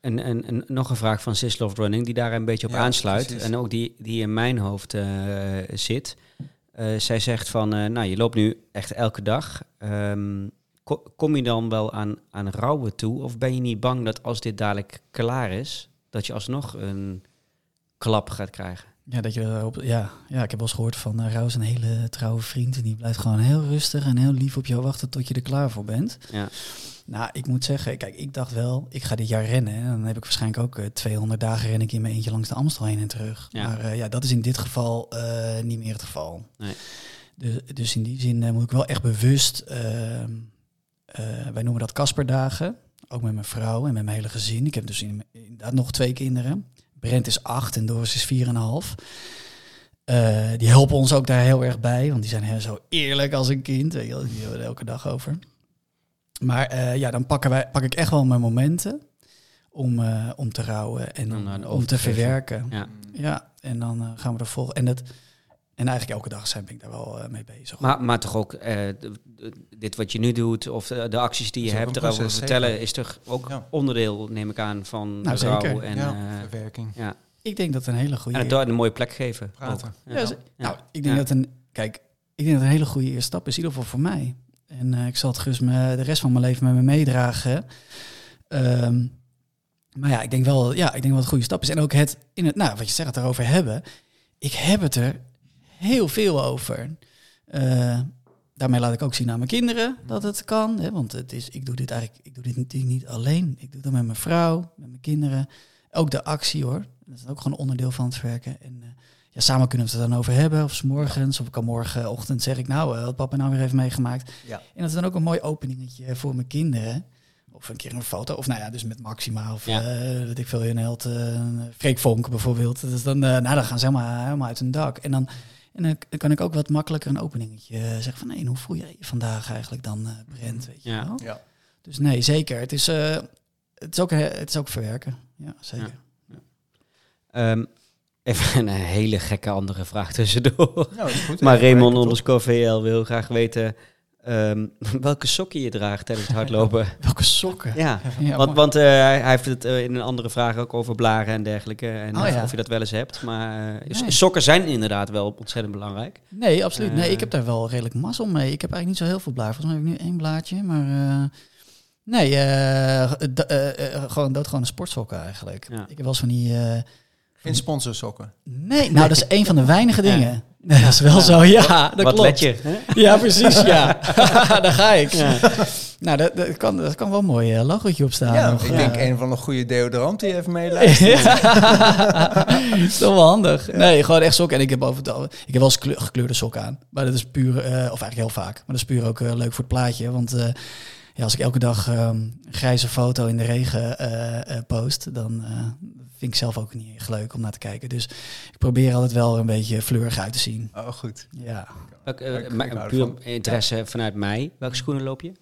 En, en, en nog een vraag van Sis Love Running, die daar een beetje op Ja, aansluit. precies. En ook die, die in mijn hoofd eh, zit. Eh, zij zegt van, eh, nou, je loopt nu echt elke dag. Ehm, kom je dan wel aan, aan rouwen toe? Of ben je niet bang dat als dit dadelijk klaar is, dat je alsnog een klap gaat krijgen? Ja, dat je erop, ja, ja, ik heb wel eens gehoord van uh, Rauw is een hele trouwe vriend. En die blijft gewoon heel rustig en heel lief op jou wachten tot je er klaar voor bent. Ja. Nou, ik moet zeggen, kijk, ik dacht wel, ik ga dit jaar rennen. En dan heb ik waarschijnlijk ook eh, 200 dagen ren ik in mijn eentje langs de Amstel heen en terug. Ja. Maar eh, ja, dat is in dit geval eh, niet meer het geval. Nee. Dus, dus in die zin eh, moet ik wel echt bewust, ehm, eh, wij noemen dat Kasperdagen. Ook met mijn vrouw en met mijn hele gezin. Ik heb dus in- inderdaad nog twee kinderen. Brent is acht en Doris is vier en een half. Eh, die helpen ons ook daar heel erg bij, want die zijn heel zo eerlijk als een kind. Weet je, die hebben we er elke dag over. Maar eh, ja, dan pakken wij, pak ik echt wel mijn momenten om, eh, om te rouwen en Om om, te verwerken. Ja. Ja, en dan eh, gaan we er vol. En, dat, en eigenlijk elke dag zijn ben ik daar wel eh, mee bezig. Maar, maar toch ook, eh, dit wat je nu doet, of de, de acties die je hebt erover proces, vertellen, zeker. is toch ook Ja. onderdeel, neem ik aan, van Nou, rouw zeker. en, ja, eh, verwerking. ja. ik denk dat een hele goede. en het door een mooie plek geven. Praten. Ja. Nou, ik denk Ja. dat een. Kijk, ik denk dat een hele goede eerste stap is, in ieder geval voor mij. En eh, ik zal het gerust me, de rest van mijn leven met me meedragen. Ehm, maar ja, ik denk wel, ja, ik denk wel dat het een goede stap is. En ook het, in het, nou, wat je zegt, het erover hebben. Ik heb het er heel veel over. Eh, daarmee laat ik ook zien aan mijn kinderen dat het kan. Hè, want het is, ik doe dit eigenlijk, ik doe dit niet, niet alleen. Ik doe dat met mijn vrouw, met mijn kinderen. Ook de actie hoor. Dat is ook gewoon onderdeel van het werken. En eh, ja, samen kunnen we het er dan over hebben. Of s morgens, of ik kan morgenochtend zeg ik nou, eh, wat papa nou weer heeft meegemaakt. Ja. En dat is dan ook een mooi openingetje voor mijn kinderen. Of een keer een foto. Of nou ja, dus met Maxima. Of Ja. weet ik veel, een held. eh Freek Vonk bijvoorbeeld. Dus dan, nou, dan gaan ze helemaal, helemaal uit hun dak. En dan, en dan kan ik ook wat makkelijker een openingetje eh, zeggen van... Nee, hoe voel jij je vandaag eigenlijk dan, eh Brent? Weet je Ja. wel? Ja. Dus nee, zeker. Het is, eh, het is, ook, he- het is ook verwerken. Ja, zeker. Ehm, even een hele gekke andere vraag tussendoor. Nou, goed. *laughs* maar Raymond kijken, underscore VL wil graag weten... ehm, *laughs* welke sokken je draagt tijdens het hardlopen. *laughs* Welke sokken? ja, Ja, want, want eh, hij heeft het eh, in een andere vraag ook over blaren en dergelijke. En Oh, of- ja. of je dat wel eens hebt. Maar eh, Nee. sokken zijn inderdaad wel ontzettend belangrijk. Nee, absoluut. Nee, Eh. ik heb daar wel redelijk mazzel mee. Ik heb eigenlijk niet zo heel veel blaar. Volgens mij heb ik nu één blaadje, maar... eh, nee, eh, d- eh, eh, gewoon doodgewone sportsokken eigenlijk. Ja. Ik heb wel eens van die... eh, Geen sponsorsokken. nee, nou dat is *laughs* een van de weinige Ja. dingen. Nee, dat is wel zo, ja, dat Wat klopt. let je? hè? Ja, precies, ja. *laughs* *laughs* daar ga ik. Ja. Nou, dat, dat, kan, dat kan wel een mooi eh, logootje op staan. Ja, nog. ik Ja. denk een van de goede deodorant die even *laughs* meeluistert. Ja. is toch wel handig. Nee, gewoon echt sokken. En ik heb over het al- ik heb wel eens kleur- gekleurde sokken aan. Maar dat is puur, eh, of eigenlijk heel vaak. Maar dat is puur ook eh, leuk voor het plaatje. Want eh, ja, als ik elke dag ehm, een grijze foto in de regen eh, eh, post, dan eh, vind ik zelf ook niet echt leuk om naar te kijken. Dus ik probeer altijd wel een beetje fleurig uit te zien. Oh, goed. Ja. Welk, eh, Ik- ik maar puur interesse vanuit mij. Welke schoenen loop je?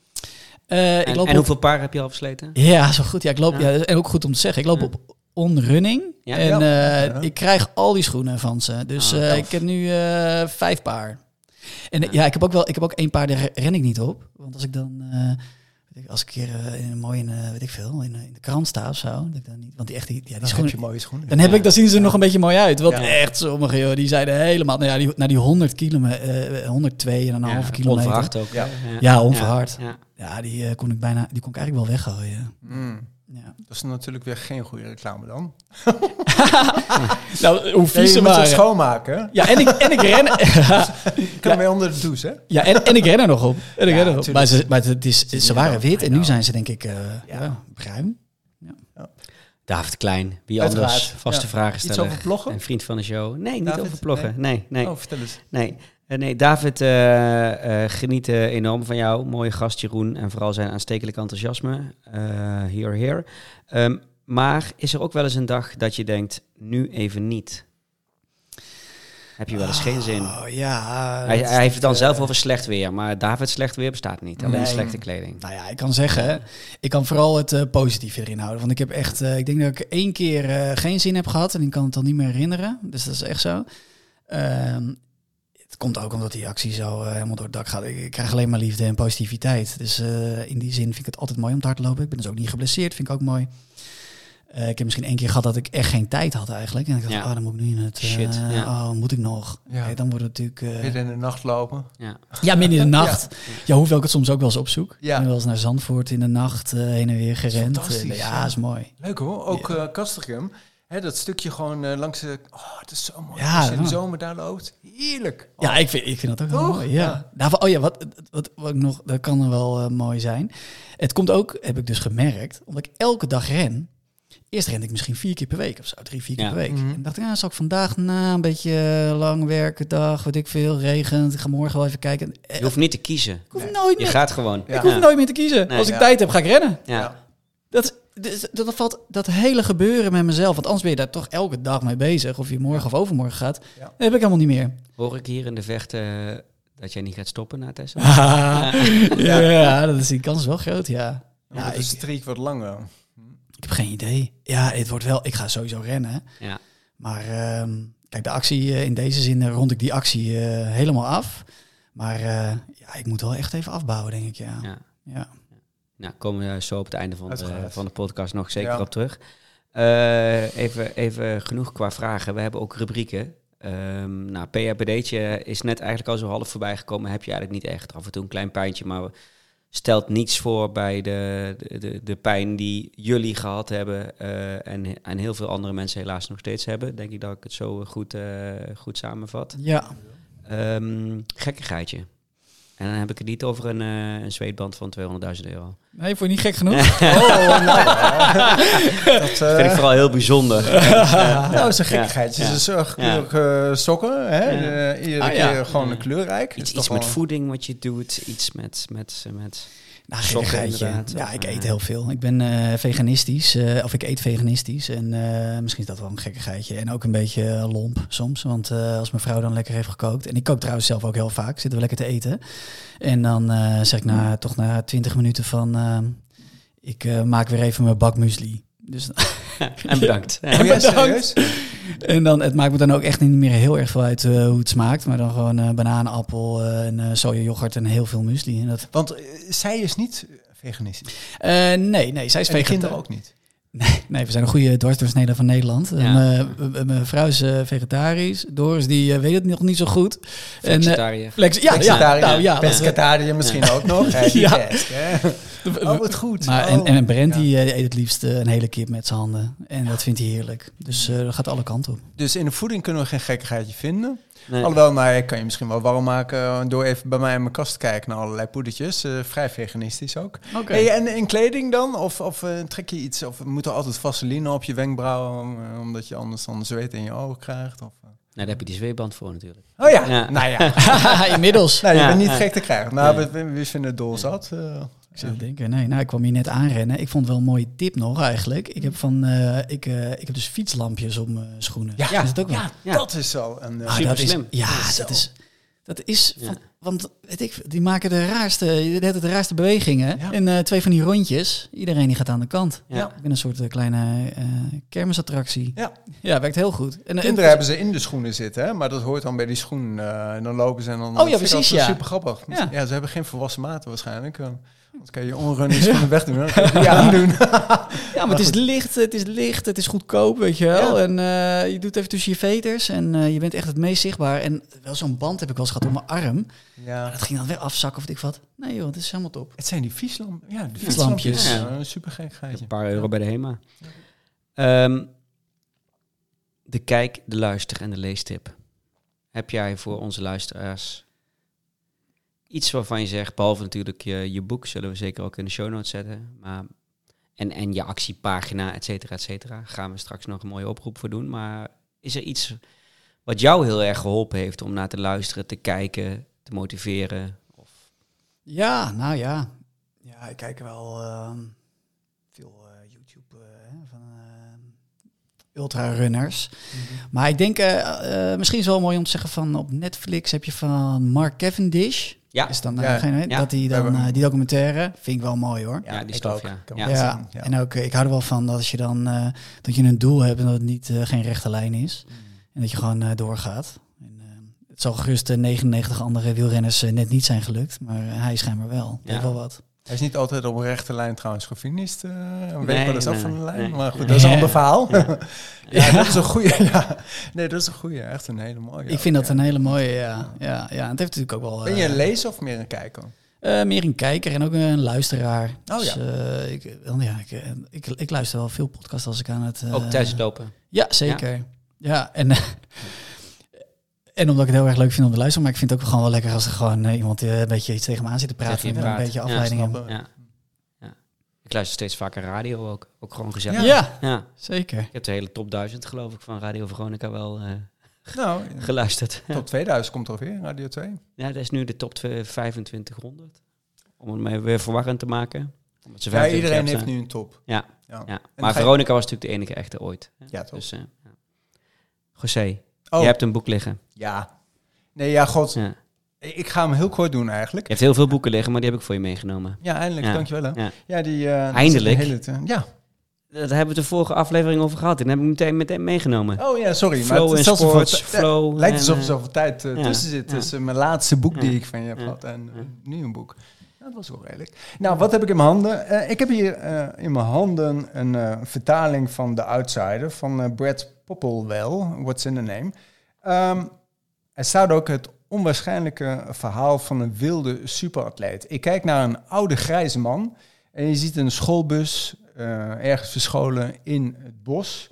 Eh, ik En, loop en op- hoeveel paar heb je al versleten? Ja, zo goed. Ja, ik loop. Ja. Ja. en ook goed om te zeggen. Ik loop Ja. op onrunning. Ja. En eh, Ja. ik krijg al die schoenen van ze. Dus Ah, eh, ik heb nu eh, vijf paar. En Ja. ja. ik heb ook wel. Ik heb ook één paar, daar re- ren ik niet op. Want als ik dan. Als ik een keer eh, in een mooie, eh, weet ik veel, in, eh, in de krant sta of zo. Dat ik dan niet, want die echt, die, ja, die Dan heb schoenen. je mooie schoenen. Dan heb ik, dan zien ze er nog een beetje mooi uit. Want Ja. echt, sommige joh, die zeiden helemaal, nou ja, die, naar die 100 kilometer, eh 102 en een halve kilometer. Onverhard ook. Ja. Ja, onverhard. Ja. Ja, die kon ik bijna, die kon ik eigenlijk wel weggooien. Mm. Ja. Dat is natuurlijk weer geen goede reclame dan. *laughs* Nou, hoe Nee, vies je ze moet het waren. schoonmaken. Ja, en ik, en ik ren. *laughs* Je kan mee onder de douche, hè? ja, en, en ik ren er nog op. En ik Ja, ren er nog op. Maar, ze, maar het is, ze waren wit en nu zijn ze denk ik eh, Ja. ja. bruin. David Klein, wie Uiteraard, anders? Vaste ja. vragensteller. Iets over bloggen? Een vriend van de show. Nee, niet David? over bloggen. Nee, nee. Oh, vertel eens. Nee, nee David eh, eh, geniet eh, enorm van jou. Mooie gast Jeroen en vooral zijn aanstekelijk enthousiasme. Eh here, here. Ehm, maar is er ook wel eens een dag dat je denkt, nu even niet? Heb je wel eens geen zin? Oh, ja. Hij, hij heeft het dan eh, zelf over slecht weer, maar David's slecht weer bestaat niet. Alleen Nee. slechte kleding. Nou ja, ik kan zeggen, ik kan vooral het eh, positieve erin houden. Want ik heb echt, eh, ik denk dat ik één keer eh, geen zin heb gehad en ik kan het dan niet meer herinneren. Dus dat is echt zo. Ehm, komt ook omdat die actie zo eh, helemaal door het dak gaat. Ik, ik krijg alleen maar liefde en positiviteit. Dus eh, in die zin vind ik het altijd mooi om te hardlopen. Ik ben dus ook niet geblesseerd, vind ik ook mooi. Eh, ik heb misschien één keer gehad dat ik echt geen tijd had eigenlijk. En ik dacht, Ja. oh, dan moet ik nu in het... Shit, ja. Oh, moet ik nog? Ja. Dan wordt het natuurlijk... eh, Midden in de nacht lopen. Ja. ja, midden in de nacht. Ja, hoeveel ik het soms ook wel eens opzoek. Ja. Ik ben wel eens naar Zandvoort in de nacht eh, heen en weer gerend. fantastisch, ja, is mooi. Leuk hoor. Ook eh Dat stukje gewoon eh, langs de... Oh, het is zo mooi. Ja, Als je in de zomer daar loopt. Heerlijk. Oh, Ja, ik vind, ik vind dat ook mooi. Ja. Ja. Nou, oh ja, wat, wat, wat nog, dat kan er wel eh, mooi zijn. Het komt ook, heb ik dus gemerkt, omdat ik elke dag ren. Eerst rende ik misschien vier keer per week of zo, drie, vier keer Ja. per week. Mhm. En dacht ik, ja, zal ik vandaag na een beetje eh, lang werken, dag, weet ik veel, regent. Ik ga morgen wel even kijken. Je hoeft niet te kiezen. ik hoef nooit Je meer, gaat gewoon. Ja. ik hoef nooit meer te kiezen. Nee. Als ik Ja. tijd heb, ga ik rennen. Ja. Dat, dat, dat valt dat hele gebeuren met mezelf. Want anders ben je daar toch elke dag mee bezig. Of je morgen of overmorgen gaat. Ja. Dat heb ik helemaal niet meer. Hoor ik hier in de vechten eh, dat jij niet gaat stoppen na Tessa? *laughs* ja, dat is die kans wel groot, ja. Ja, Ja, de ik, streak wordt langer. ik heb geen idee. Ja, het wordt wel... Ik ga sowieso rennen. Ja. Maar ehm, kijk, de actie eh, in deze zin eh, rond ik die actie helemaal af. Maar eh, ja, ik moet wel echt even afbouwen, denk ik, ja. ja. Nou, komen we zo op het einde van de, van de podcast nog zeker Ja. op terug. Eh, even, even genoeg qua vragen. We hebben ook rubrieken. Ehm nou, PHBD'tje is net eigenlijk al zo half voorbij gekomen. Heb je eigenlijk niet echt. Af en toe een klein pijntje, maar stelt niets voor bij de, de, de, pijn die jullie gehad hebben. eh, en, en heel veel andere mensen helaas nog steeds hebben. Denk ik dat ik het zo goed, eh, goed samenvat. Ja. Ehm gekkigheidje. En dan heb ik het niet over een, een zweetband van 200.000 euro. Nee, vond je niet gek genoeg? Oh, nou. *laughs* dat Dat vind ik eh vooral heel bijzonder. *laughs* nou, is een gekkigheid. Ja. Het is een kleurige sokken. Hè? Ja. Eh, iedere Ah, ja. keer gewoon kleurrijk. Iets, Is iets toch met voeding wat je doet, iets met... met, met Nou, Sokken gekkigheidje. Ja, ik eh, eet heel veel. Ik ben eh, veganistisch, eh, of ik eet veganistisch. En eh, misschien is dat wel een gekkigheidje. En ook een beetje eh, lomp soms. Want eh, als mijn vrouw dan lekker heeft gekookt. En ik kook trouwens zelf ook heel vaak. Zitten we lekker te eten. En dan eh, zeg ik na, toch na 20 minuten van... eh, ik eh, maak weer even mijn bak muesli. Dus *laughs* en bedankt. *laughs* Oh ja, Bedankt. serieus? En dan, het maakt me dan ook echt niet meer heel erg veel uit eh, hoe het smaakt. Maar dan gewoon eh banaan, appel en eh soja yoghurt en heel veel muesli. En dat, Want zij is niet veganistisch. Eh, nee, nee, zij is En vegetariër. ook niet. Nee, nee, we zijn een goede dwarsdoorsnede van Nederland. Ja. En, eh, Mijn vrouw is eh, vegetarisch. Doris die eh, weet het nog niet zo goed. En, Flexitariër. flex, ja, ja, nou, ja. pescatariër misschien ook nog. Hè, *laughs* Ja. best, hè. *laughs* Oh, wat goed. Maar, Oh. en, en Brent Ja. die eet het liefst een hele kip met zijn handen. En dat vindt hij heerlijk. Dus eh, dat gaat alle kanten op. Dus in de voeding kunnen we geen gekkigheidje vinden. Nee. Alhoewel, nou, ik kan je misschien wel warm maken door even bij mij in mijn kast te kijken naar allerlei poedertjes. Eh, vrij veganistisch ook. Hey, en in kleding dan? Of, of eh, trek je iets? Of moet er altijd vaseline op je wenkbrauwen, eh, omdat je anders dan zweet in je ogen krijgt? Of, eh? Nou, daar heb je die zweeband voor natuurlijk. Oh ja, Ja. nou ja. *laughs* *laughs* Inmiddels. Nou, je Ja, bent niet ja. gek te krijgen. Nou, Ja. we, we vinden het dol zat. Ik zou denken, nee, nou, ik kwam hier net aanrennen. Ik vond het wel een mooie tip nog eigenlijk. Ik heb van, eh, ik, eh, ik heb dus fietslampjes op mijn schoenen. Ja. is het ook wel? ja, Ja. dat is zo. Een, eh, Ah, super dat is- ja, dat is, dat is Ja. van, want weet ik, die maken de raarste, de, de, de raarste bewegingen. Ja. En eh, twee van die rondjes. Iedereen die gaat aan de kant. Ja. Ik ben een soort kleine eh, kermisattractie. Ja. ja, werkt heel goed. En, Kinderen hebben ze in de schoenen zitten, hè? maar dat hoort dan bij die schoen. eh, en dan lopen ze en dan. Oh ja, dat precies, ja. Super grappig. Ja. Ja. ze hebben geen volwassen maten waarschijnlijk. Want kan je wegdoen. hè? Dan kan je die aandoen. *laughs* *laughs* Ja, maar het is licht, het is licht, het is goedkoop, weet je wel. Ja. En eh, je doet even tussen je veters en eh, je bent echt het meest zichtbaar. En wel zo'n band heb ik wel eens gehad op mijn arm. ja. Maar dat ging dan weer afzakken of ik wat. Nee joh, het is helemaal top. Het zijn die vieslamp, ja, de Fietslampjes. Ja. super gek Een paar euro bij de HEMA. Ehm, de kijk, de luister en de leestip. Heb jij voor onze luisteraars iets waarvan je zegt, behalve natuurlijk je, je boek, zullen we zeker ook in de show notes zetten, maar, en, en je actiepagina, et cetera, et cetera, gaan we straks nog een mooie oproep voor doen. Maar is er iets wat jou heel erg geholpen heeft om naar te luisteren, te kijken, te motiveren? Of, Ja, nou ja. Ja, ik kijk wel ehm, veel eh, YouTube eh, van ultrarunners. Maar ik denk, eh, eh, misschien is het wel mooi om te zeggen van op Netflix heb je van Mark Cavendish. ja, Is dan, eh, Ja. geen, Ja. dat die We dan die documentaire vind ik wel mooi hoor. Ja, die ik stof, ook. ja. Kan Ja. en ook, ik hou er wel van dat als je dan eh, dat je een doel hebt en dat het niet geen rechte lijn is. En dat je gewoon eh, doorgaat. En, het zal gerust de 99 andere wielrenners net niet zijn gelukt, maar hij schijnbaar wel. Dat Ja. heeft wel wat. Hij is niet altijd op een rechte lijn trouwens gefinist. eh Nee, weet wel eens af van de lijn. nee. Maar goed, Ja. dat is een Ja. ander verhaal. Ja, *laughs* Ja. dat is een goede. *laughs* Ja. Nee, dat is een goede. Echt een hele mooie. ik vind dat ja. een hele mooie, ja. ja, ja. Het heeft natuurlijk ook wel... Ben je eh, een lezer of meer een kijker? eh, meer een kijker en ook een luisteraar. Oh, dus, ja. eh, ik, ja, ik, eh, ik, ik luister wel veel podcasts als ik aan het... eh, Ook tijdens het lopen. Ja, zeker. Ja, en, *laughs* en omdat ik het heel erg leuk vind om te luisteren, maar ik vind het ook gewoon wel lekker als er gewoon eh, iemand eh, een beetje iets tegen me aan zit te praten. En een beetje Ja, afleiding hebben. ik. Ja. ja. Ik luister steeds vaker radio ook. Ook gewoon gezellig. Ja. Ja. zeker. Ik heb de hele top 1000 geloof ik van Radio Veronica wel eh, Nou, *laughs* geluisterd. *laughs* top 2000 komt er weer, Radio 2. Ja, dat is nu de top 2500. Om het mij weer verwarrend te maken. Omdat ze Ja, 25 iedereen heeft nu een top. Ja, Ja. ja. Maar Veronica was natuurlijk de enige echte ooit. hè. Ja, toch? Dus, eh, ja. José, Oh, je hebt een boek liggen. ja. Nee, ja, god. Ja. Ik ga hem heel kort doen eigenlijk. Je hebt heel veel boeken liggen, maar die heb ik voor je meegenomen. Ja, eindelijk. Ja. Dankjewel. Hè. Ja. Ja, die... eh, dat Eindelijk? hele ja. Daar hebben we de vorige aflevering over gehad. En heb ik meteen, meteen meegenomen. Oh ja, sorry. maar Flow het en sports, flow. Het lijkt alsof er eh, zoveel tijd eh, tussen zit. Tussen mijn laatste boek die ik van je heb gehad en eh, nu een boek. Dat was wel redelijk. Nou, wat heb ik in mijn handen? Eh, ik heb hier eh, in mijn handen een eh, vertaling van The Outsider van Brad Popplewell. What's in the name? Ehm, er staat ook het onwaarschijnlijke verhaal van een wilde superatleet. Ik kijk naar een oude grijze man en je ziet een schoolbus ergens verscholen in het bos.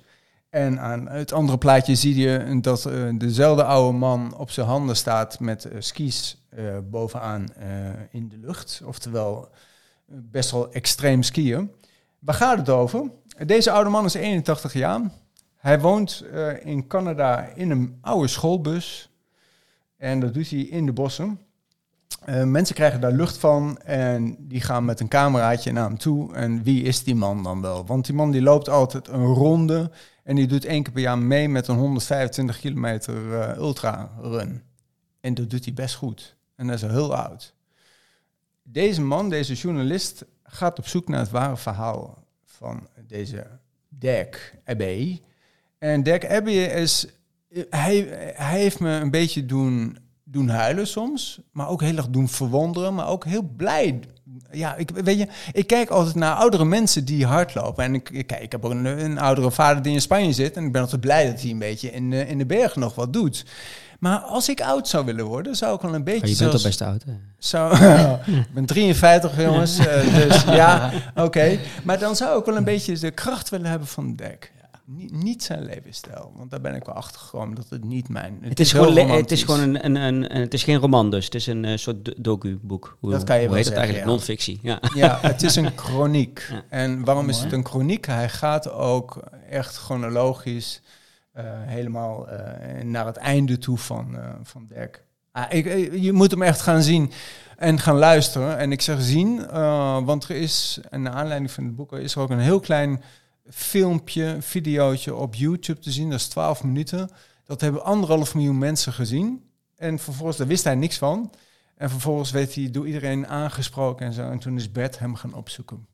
En aan het andere plaatje zie je dat dezelfde oude man op zijn handen staat met skis eh, bovenaan eh, in de lucht. Oftewel eh, best wel extreem skiën. Waar gaat het over? Deze oude man is 81 jaar. Hij woont in Canada in een oude schoolbus. En dat doet hij in de bossen. Mensen krijgen daar lucht van en die gaan met een cameraatje naar hem toe. En wie is die man dan wel? Want die man die loopt altijd een ronde en die doet één keer per jaar mee met een 125 kilometer eh, ultra run. En dat doet hij best goed. En dat is heel oud. Deze man, deze journalist, gaat op zoek naar het ware verhaal van deze Dirk Abbey. En Dirk Abbey is... Hij, hij heeft me een beetje doen, doen huilen soms. Maar ook heel erg doen verwonderen. Maar ook heel blij. Ja, ik, weet je, ik kijk altijd naar oudere mensen die hardlopen. En ik, kijk, ik heb een, oudere vader die in Spanje zit. En ik ben altijd blij dat hij een beetje in, in de bergen nog wat doet. Maar als ik oud zou willen worden, zou ik wel een beetje Oh, je bent al best oud, hè? zo, *laughs* ik ben 53 jongens, eh, dus *laughs* ja, oké. Maar dan zou ik wel een beetje de kracht willen hebben van Dirk. Niet, niet zijn levensstijl, want daar ben ik wel achter gekomen dat het niet mijn. Het is, gewoon, het is gewoon een, een, een, een- het is geen roman dus. Het is een eh, soort do- docu-boek. Hoe, Dat kan je wel heet het zeggen, eigenlijk? ja. Non-fictie. Ja. Ja, het is een chroniek. *laughs* Ja. En waarom is het een chroniek? Hij gaat ook echt chronologisch helemaal eh, naar het einde toe van, eh, van Dirk. Ah, ik, eh, je moet hem echt gaan zien en gaan luisteren. En ik zeg zien, eh, want er is, en naar aanleiding van het boek, is er ook een heel klein filmpje, videootje op YouTube te zien. Dat is 12 minuten. Dat hebben anderhalf miljoen mensen gezien. En vervolgens, daar wist hij niks van. En vervolgens werd hij door iedereen aangesproken en zo. En toen is Bert hem gaan opzoeken.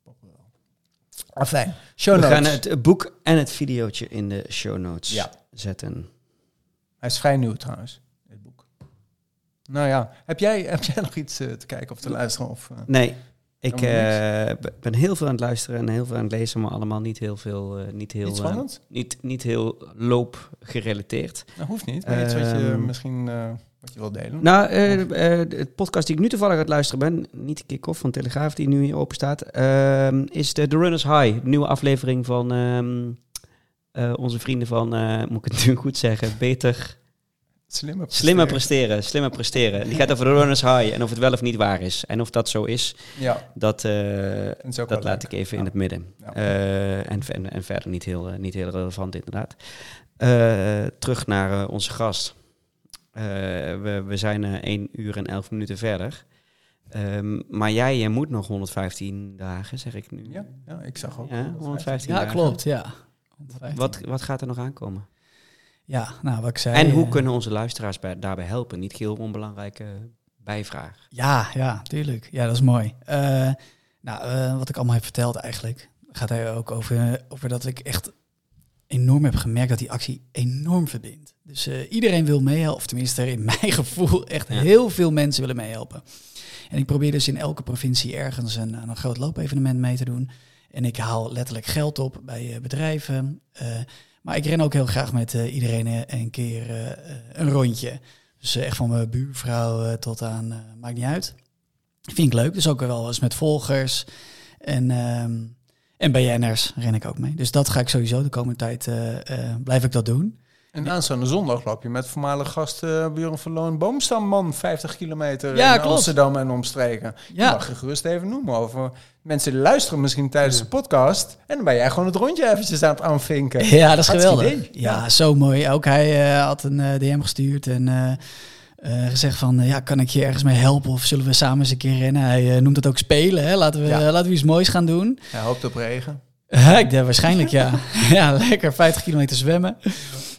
Afijn, show We gaan het boek en het videootje in de show notes Ja. zetten. Hij is vrij nieuw trouwens, dit boek. Nou ja, heb jij, heb jij *laughs* nog iets eh, te kijken of te luisteren? Of, eh? Nee, ik eh, ben heel veel aan het luisteren en heel veel aan het lezen, maar allemaal niet heel veel, eh, niet heel, Iets spannends? niet, niet heel loopgerelateerd. Dat hoeft niet, maar iets wat je misschien eh, wat je wil delen. Nou, eh, het podcast die ik nu toevallig aan het luisteren ben, niet de kick-off van Telegraaf die nu hier open staat, ehm, is de The Runners High, de nieuwe aflevering van ehm, eh, onze vrienden van, moet ik het nu goed zeggen, beter, Slimmer slimmer presteren. presteren, slimmer presteren. Die gaat over de Runners High en of het wel of niet waar is. En of dat zo is, Ja, dat, dat is laat leuk. ik even Ja. in het midden. Ja. En, en, en verder niet heel, niet heel relevant inderdaad. Terug naar onze gast. Eh, we, we zijn eh 1 uur en 11 minuten verder. Ehm, maar jij eh, moet nog 115 dagen, zeg ik nu. Ja, ja, ik zag ook. Ja, 115 Ja, dagen. klopt, ja. Wat, wat gaat er nog aankomen? Ja, nou, wat ik zei... en hoe eh, kunnen onze luisteraars bij, daarbij helpen? Niet heel onbelangrijke bijvraag. Ja, ja, tuurlijk. Ja, dat is mooi. Eh, nou, eh, wat ik allemaal heb verteld eigenlijk, gaat hij ook over, over dat ik echt enorm heb gemerkt dat die actie enorm verbindt. Dus eh, iedereen wil meehelpen, of tenminste in *laughs* mijn gevoel echt Ja. heel veel mensen willen meehelpen. En ik probeer dus in elke provincie ergens een, een groot loopevenement mee te doen. En ik haal letterlijk geld op bij eh, bedrijven. Eh, maar ik ren ook heel graag met iedereen een keer een rondje. Dus echt van mijn buurvrouw tot aan, maakt niet uit. Vind ik leuk. Dus ook wel eens met volgers. En, ehm en BN'ers ren ik ook mee. Dus dat ga ik sowieso de komende tijd, blijf ik dat doen. En aanstaande zondag loop je met voormalig gast uh, Björn van Loon Boomstamman 50 kilometer Ja, in klopt. Amsterdam en omstreken. Ja. Je mag je gerust even noemen over mensen die luisteren misschien tijdens Ja. de podcast. En dan ben jij gewoon het rondje eventjes aan het aanvinken. Ja, dat is geweldig. idee. Ja, Ja. zo mooi. Ook hij eh, had een eh, DM gestuurd en eh, eh, gezegd van, ja, kan ik je ergens mee helpen of zullen we samen eens een keer rennen? Hij noemt het ook spelen, hè? Laten, we, Ja. laten we iets moois gaan doen. Hij hoopt op regen. *laughs* ik denk waarschijnlijk, ja. *laughs* ja, lekker 50 kilometer zwemmen.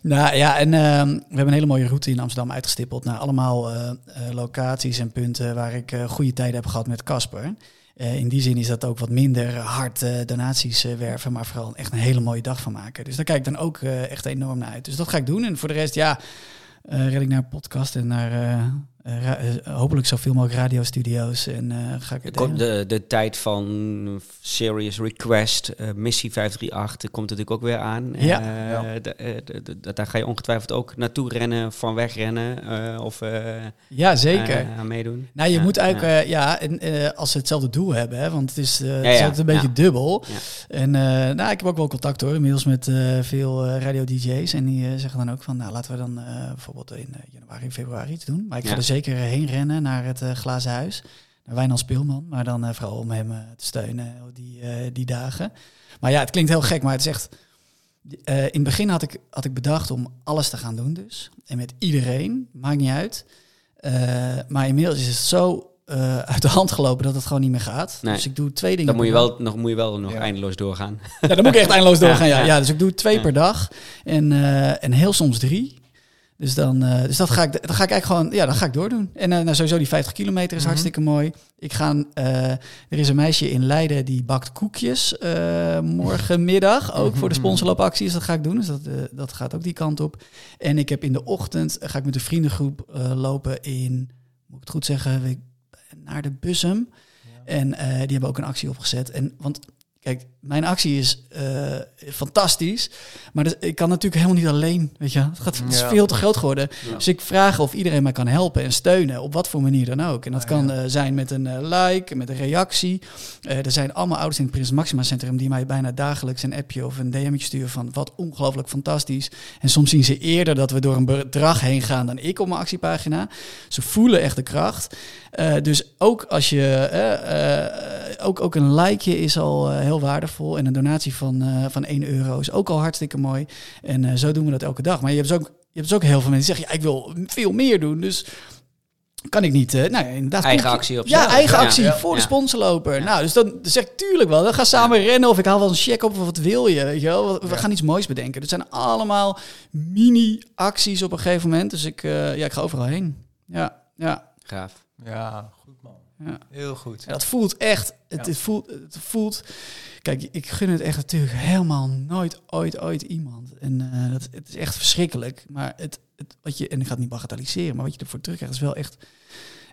Nou ja, en ehm, we hebben een hele mooie route in Amsterdam uitgestippeld naar allemaal eh, eh, locaties en punten waar ik eh, goede tijden heb gehad met Casper. In die zin is dat ook wat minder hard donaties werven, maar vooral echt een hele mooie dag van maken. Dus daar kijk ik dan ook echt enorm naar uit. Dus dat ga ik doen. En voor de rest, ja, red ik naar podcast en naar hopelijk zoveel mogelijk radiostudio's. En eh, ga ik het Komt delen. de, de tijd van Serious Request, eh, Missie 538, er komt natuurlijk ook weer aan. Ja. Eh, Ja. de- eh, de- de- daar ga je ongetwijfeld ook naartoe rennen, van weg rennen eh, of eh, Ja, zeker. eh, aan meedoen. Nou, je Ja, moet eigenlijk, ja. eh, ja, en, eh, als ze hetzelfde doel hebben, hè, want het is, eh, het is ja, altijd een beetje dubbel. Ja. En eh, nou, ik heb ook wel contact hoor, inmiddels met eh, veel eh, radio-dj's. En die eh, zeggen dan ook van, nou, laten we dan eh, bijvoorbeeld in eh, januari, februari iets doen. Maar ik ga Ja. er zeker eh, heen rennen naar het eh, Glazen Huis. Naar Wijnand Speelman, maar dan eh, vooral om hem te steunen die, eh, die dagen. Maar ja, het klinkt heel gek, maar het is echt... eh, in het begin had ik, had ik bedacht om alles te gaan doen dus. En met iedereen, maakt niet uit. Eh, maar inmiddels is het zo eh, uit de hand gelopen dat het gewoon niet meer gaat. Nee. Dus ik doe twee dingen. Dan moet je wel nog, moet je wel nog Ja. eindeloos doorgaan. ja, dan moet ik echt eindeloos *laughs* doorgaan. Ja, Ja, ja. dus ik doe twee Ja. per dag en, eh, en heel soms drie. Dus, dan, eh, dus dat, ga ik, dat ga ik eigenlijk gewoon, ja, dat ga ik doordoen. En eh, nou, sowieso die 50 kilometer is Mhm. hartstikke mooi. Ik ga, eh, er is een meisje in Leiden die bakt koekjes morgenmiddag. *laughs* Ook voor de sponsorloopactie, dus dat ga ik doen. Dus dat, dat gaat ook die kant op. En ik heb in de ochtend, ga ik met een vriendengroep lopen in, moet ik het goed zeggen, naar de Bussum. En die hebben ook een actie opgezet. En, want kijk, mijn actie is eh, fantastisch. Maar dus, ik kan natuurlijk helemaal niet alleen. Weet je, het, gaat, het is Ja. veel te groot geworden. Ja. Dus ik vraag of iedereen mij kan helpen en steunen. Op wat voor manier dan ook. En dat kan eh, zijn met een eh, like, met een reactie. Er zijn allemaal ouders in het Prins Maxima Centrum die mij bijna dagelijks een appje of een DM'tje sturen van wat ongelooflijk fantastisch. En soms zien ze eerder dat we door een bedrag heen gaan dan ik op mijn actiepagina. Ze voelen echt de kracht. Dus ook als je, ook, ook een likeje is al heel waardevol. En een donatie van, eh, van 1 euro is ook al hartstikke mooi. En eh, zo doen we dat elke dag. Maar je hebt dus ook, je hebt dus ook heel veel mensen die zeggen, ja, ik wil veel meer doen. Dus kan ik niet, eh nou ja, inderdaad. Eigen actie op Ja, zelf. eigen Ja. actie Ja. voor de sponsorloper. Ja. Nou, dus dan, zeg ik tuurlijk wel. Dan ga samen rennen of ik haal wel een check op of wat wil je, weet je wel. We Ja. gaan iets moois bedenken. Het zijn allemaal mini-acties op een gegeven moment. Dus ik, eh, ja, ik ga overal heen. Ja, ja. Gaaf. Ja, goed man. Ja. Heel goed. En dat voelt echt. Het, Ja. het, voelt, het voelt. Kijk, ik gun het echt natuurlijk helemaal nooit, ooit, ooit iemand. En eh, dat, het is echt verschrikkelijk. Maar het, het, wat je, en ik ga het niet bagatelliseren, maar wat je ervoor terugkrijgt is wel echt.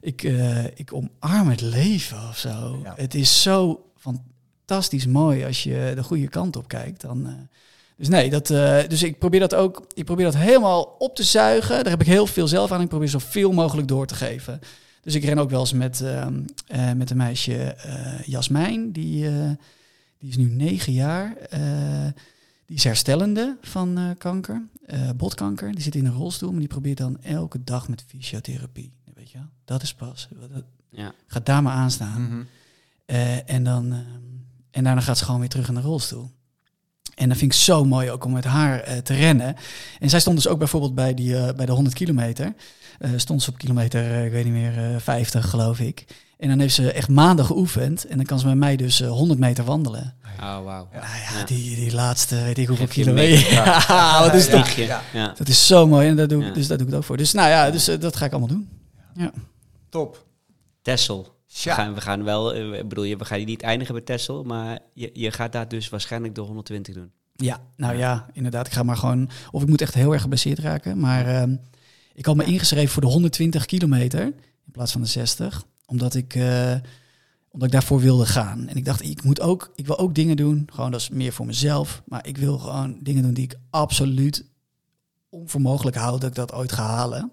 Ik, eh, ik omarm het leven of zo. Ja. Het is zo fantastisch mooi als je de goede kant op kijkt. Dan, eh, dus nee, dat, dus ik probeer dat ook. Ik probeer dat helemaal op te zuigen. Daar heb ik heel veel zelf aan. Ik probeer zoveel mogelijk door te geven. Dus ik ren ook wel eens met, ehm, eh, met een meisje, Jasmijn, die, die is nu negen jaar. eh, die is herstellende van eh, kanker, eh, botkanker. Die zit in een rolstoel, maar die probeert dan elke dag met fysiotherapie. Weet je, wel? dat is pas. Dat, Ja. gaat daar maar aan staan. Mhm. En, dan, en daarna gaat ze gewoon weer terug in de rolstoel. En dat vind ik zo mooi ook om met haar te rennen. En zij stond dus ook bijvoorbeeld bij, die, bij de 100 kilometer. Stond ze op kilometer, ik weet niet meer, eh 50 geloof ik. En dan heeft ze echt maanden geoefend. En dan kan ze met mij dus eh, 100 meter wandelen. Oh, wauw. Ja. Nou ja, Ja. Die, die laatste, weet ik hoeveel kilometer. mee. *laughs* Ja, is Ja. dat? Vlieg je. Ja. Ja. Dat is zo mooi. En dat doe, ik- Ja. Dus daar doe ik het ook voor. Dus nou ja, dus, eh, dat ga ik allemaal doen. Top. Tessel. We Ja. gaan, we gaan wel, eh, ik bedoel, je- we gaan niet eindigen bij Tessel, maar je, je gaat daar dus waarschijnlijk de 120 doen. Ja, nou ja, inderdaad. Ik ga maar gewoon... Of ik moet echt heel erg geblesseerd raken. Maar ehm, ik had me ingeschreven voor de 120 kilometer in plaats van de 60. Omdat ik, eh, omdat ik daarvoor wilde gaan. En ik dacht, ik, moet ook, ik wil ook dingen doen. Gewoon, dat is meer voor mezelf. Maar ik wil gewoon dingen doen die ik absoluut onvermogelijk houd dat ik dat ooit ga halen.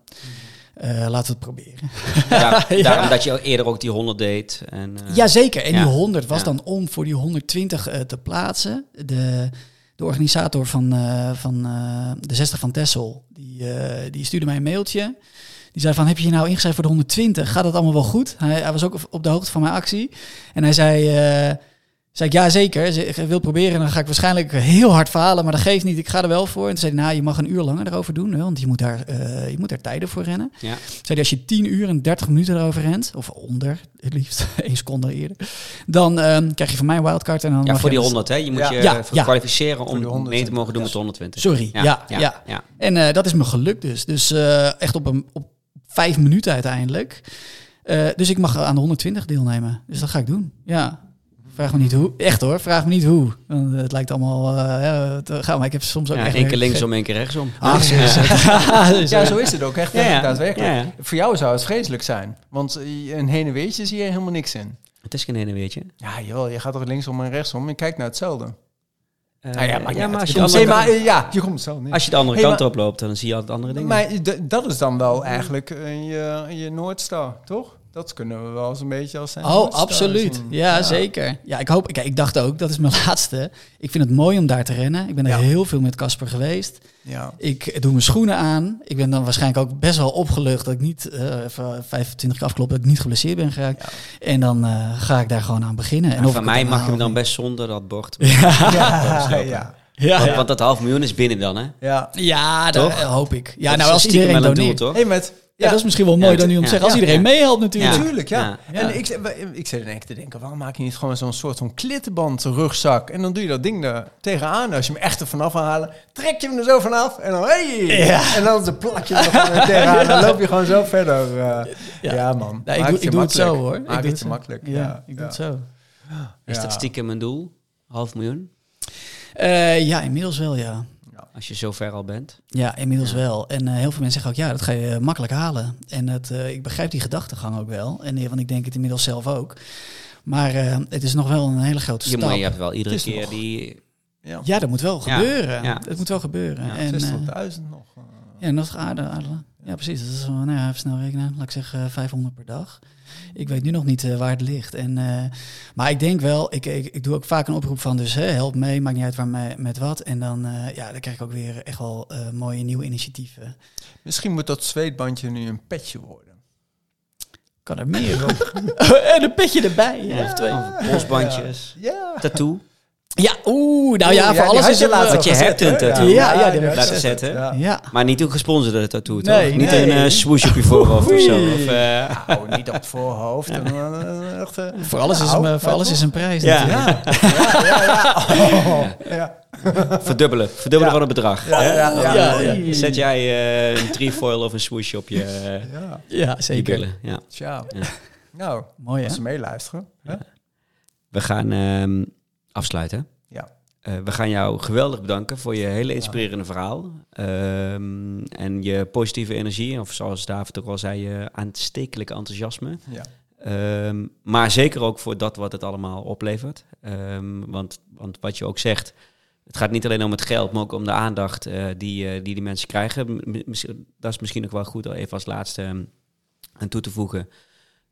Eh, laten we het proberen. Ja. *laughs* Daarom dat je eerder ook die 100 deed. En, eh, Jazeker. En ja. die 100 was Ja. dan om voor die 120 eh, te plaatsen. De, de organisator van, eh, van eh, de 60 van Tessel, die, eh, die stuurde mij een mailtje. Die zei van, heb je je nou ingeschreven voor de 120? Gaat dat allemaal wel goed? Hij, hij was ook op- de hoogte van mijn actie. En hij zei, eh, zei ik, ja zeker, ik wil proberen. Dan ga ik waarschijnlijk heel hard falen, maar dat geeft niet. Ik ga er wel voor. En toen zei hij, nou, je mag een uur langer erover doen. Hè, want je moet, daar, eh, je moet daar tijden voor rennen. Ja. Zei hij, als je 10 uur en 30 minuten erover rent, of onder, het liefst, *laughs* één seconde eerder, dan ehm, krijg je van mij een wildcard. En dan ja, voor die dus- 100, hè? Je moet Ja. je Ja, eh, ja. kwalificeren om die 100, mee te mogen doen met ja. de 120. Sorry, ja, ja. ja. En eh, dat is me gelukt dus. Dus eh, echt op, een, op vijf minuten uiteindelijk. Eh, dus ik mag aan de 120 deelnemen. Dus dat ga ik doen. Ja. Vraag me niet hoe. Echt hoor, vraag me niet hoe. Want het lijkt allemaal eh, ja, te gaan. Maar ik heb soms ook Ja, één keer linksom, één keer rechtsom. Ah, zo is het. Dus, *laughs* Ja, eh, zo is het ook echt Ja, ja. daadwerkelijk. Ja, ja. Voor jou zou het vreselijk zijn. Want eh, een heen en weertje zie je helemaal niks in. Het is geen ene weertje. Ja, joh, je gaat er linksom en rechtsom en kijkt naar hetzelfde. Eh, Nou ja, maar, ja, maar als je, je de nee, andere, maar ja, je komt zo. Nee. als je de andere Hey, kant maar- op loopt, dan zie je altijd andere dingen. Maar dat is dan wel eigenlijk eh, je, je Noordstar, toch? Dat kunnen we wel eens een beetje als zijn Oh, absoluut. zien. Ja, zeker. Ja, ik hoop. Kijk, ik dacht ook, dat is mijn *laughs* laatste. Ik vind het mooi om daar te rennen. Ik ben er Ja. heel veel met Casper geweest. Ja. Ik doe mijn schoenen aan. Ik ben dan waarschijnlijk ook best wel opgelucht dat ik niet eh, even 25 keer afkloppen, dat ik niet geblesseerd ben geraakt. En dan eh, ga ik daar gewoon aan beginnen. En van mij mag je hem dan best zonder dat bord. *laughs* Ja, Ja, Want, ja. want dat half miljoen is binnen dan, hè? ja. ja dat hoop ik. Ja, Dat nou als iedereen doneert. toch? Hey, met, Ja, dat is misschien wel mooi Ja, dan nu om te ja, zeggen. Als ja, iedereen ja. meehelpt natuurlijk. Ja. Natuurlijk, ja. Ja. En ik, zit- ik zit in één keer te denken, waarom maak je niet gewoon zo'n soort van klittenband rugzak? En dan doe je dat ding er tegenaan. Als je hem echt er vanaf wil halen, trek je hem er zo vanaf. En dan, hey! Ja. En dan plak je hem er tegenaan. En dan loop je gewoon zo verder. eh. Ja. ja. man. Nou, ik doe, ik het makkelijk. zo hoor. Ik Maak doe het zo. makkelijk. Ja, ik doe het zo. Is dat stiekem een doel? Half miljoen? Eh, ja, inmiddels wel, ja. Als je zo ver al bent. Ja, inmiddels Ja. wel. En eh, heel veel mensen zeggen ook, ja, dat ga je eh, makkelijk halen. En het, eh, ik begrijp die gedachtegang ook wel. En want ik denk het inmiddels zelf ook. Maar eh, het is nog wel een hele grote Je, stap. moet, je hebt wel iedere keer nog- die... Ja. Ja, dat moet wel gebeuren. ja. Het moet wel gebeuren. Ja, en, eh, 60.000 nog. eh. ja, nog aardig. aardig. Ja, precies. Dat is wel, nou ja, even snel rekenen. Laat ik zeggen eh, 500 per dag. Ik weet nu nog niet eh, waar het ligt. En, eh, maar ik denk wel, ik, ik, ik doe ook vaak een oproep van dus hè, help mee, maakt niet uit waar mee, met wat. En dan, eh, ja, dan krijg ik ook weer echt wel eh, mooie nieuwe initiatieven. Misschien moet dat zweetbandje nu een petje worden. Kan er meer op. *laughs* *laughs* en een petje erbij. Ja, of twee. Of Polsbandjes. Ja. Tattoo. Ja, oeh, nou ja, Oeh, voor alles is je er laatst Wat al je hebt een hè? tattoo. Ja, ja, die heb ik gezet, zetten. ja. Ja. Maar niet een gesponsorde tattoo, toch? Nee, niet nee. een eh, swoosh op je *laughs* voorhoofd of zo. Of, eh, Nou, niet op het voorhoofd. En, eh, echt, eh, Voor alles, is, nou, een, voor maar alles is een prijs Ja. natuurlijk. Ja, ja, ja. ja. Oh, ja. verdubbelen. Verdubbelen Ja. van het bedrag. Ja, hè? ja, Dan, ja, eh, ja. Zet jij eh, een trefoil of een swoosh op je, eh, ja. Je zeker. billen. Ja. Nou, Mooi hè? als ze meeluisteren. Hè? We gaan ehm, afsluiten. Ja. Eh, we gaan jou geweldig bedanken voor je hele inspirerende verhaal. Ehm, en je positieve energie, of zoals David ook al zei, je aanstekelijke enthousiasme. Ja. Ehm, maar zeker ook voor dat wat het allemaal oplevert. Ehm, want, want wat je ook zegt, het gaat niet alleen om het geld, maar ook om de aandacht eh, die, eh, die die mensen krijgen. Dat is misschien nog wel goed, om even als laatste aan toe te voegen.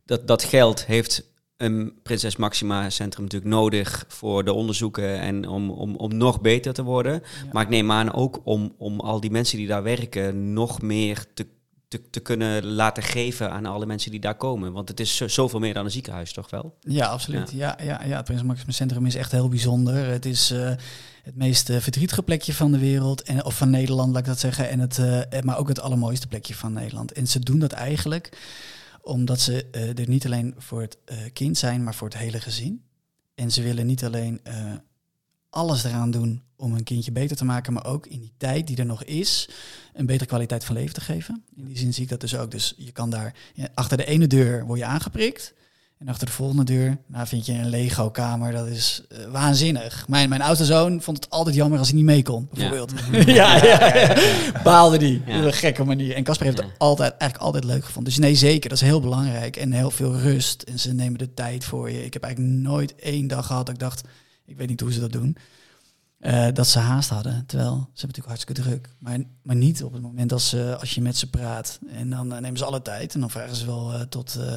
Dat, dat geld heeft een Prinses Maxima Centrum natuurlijk nodig voor de onderzoeken en om, om, om nog beter te worden. Ja. Maar ik neem aan ook om, om al die mensen die daar werken nog meer te, te, te kunnen laten geven aan alle mensen die daar komen. Want het is zo- zoveel meer dan een ziekenhuis, toch wel? Ja, absoluut. Ja. Ja, ja, het Prins Maximus Centrum is echt heel bijzonder. Het is eh, het meest eh, verdrietige plekje van de wereld, en, of van Nederland, laat ik dat zeggen. En het, eh, maar ook het allermooiste plekje van Nederland. En ze doen dat eigenlijk omdat ze eh, er niet alleen voor het eh, kind zijn, maar voor het hele gezin. En ze willen niet alleen eh, alles eraan doen om een kindje beter te maken, maar ook in die tijd die er nog is, een betere kwaliteit van leven te geven. In die zin zie ik dat dus ook. Dus je kan daar, achter de ene deur word je aangeprikt. En achter de volgende deur nou, vind je een Lego-kamer. Dat is eh, waanzinnig. Mijn, mijn oudste zoon vond het altijd jammer als hij niet mee kon, bijvoorbeeld. Ja, *laughs* ja, ja, Baalde die. Op een gekke manier. En Casper heeft het altijd, eigenlijk altijd leuk gevonden. Dus nee, zeker. Dat is heel belangrijk. En heel veel rust. En ze nemen de tijd voor je. Ik heb eigenlijk nooit één dag gehad dat ik dacht... Ik weet niet hoe ze dat doen. Eh, dat ze haast hadden. Terwijl ze hebben natuurlijk hartstikke druk. Maar, maar niet op het moment dat ze, als je met ze praat. En dan eh, nemen ze alle tijd. En dan vragen ze wel eh, tot eh,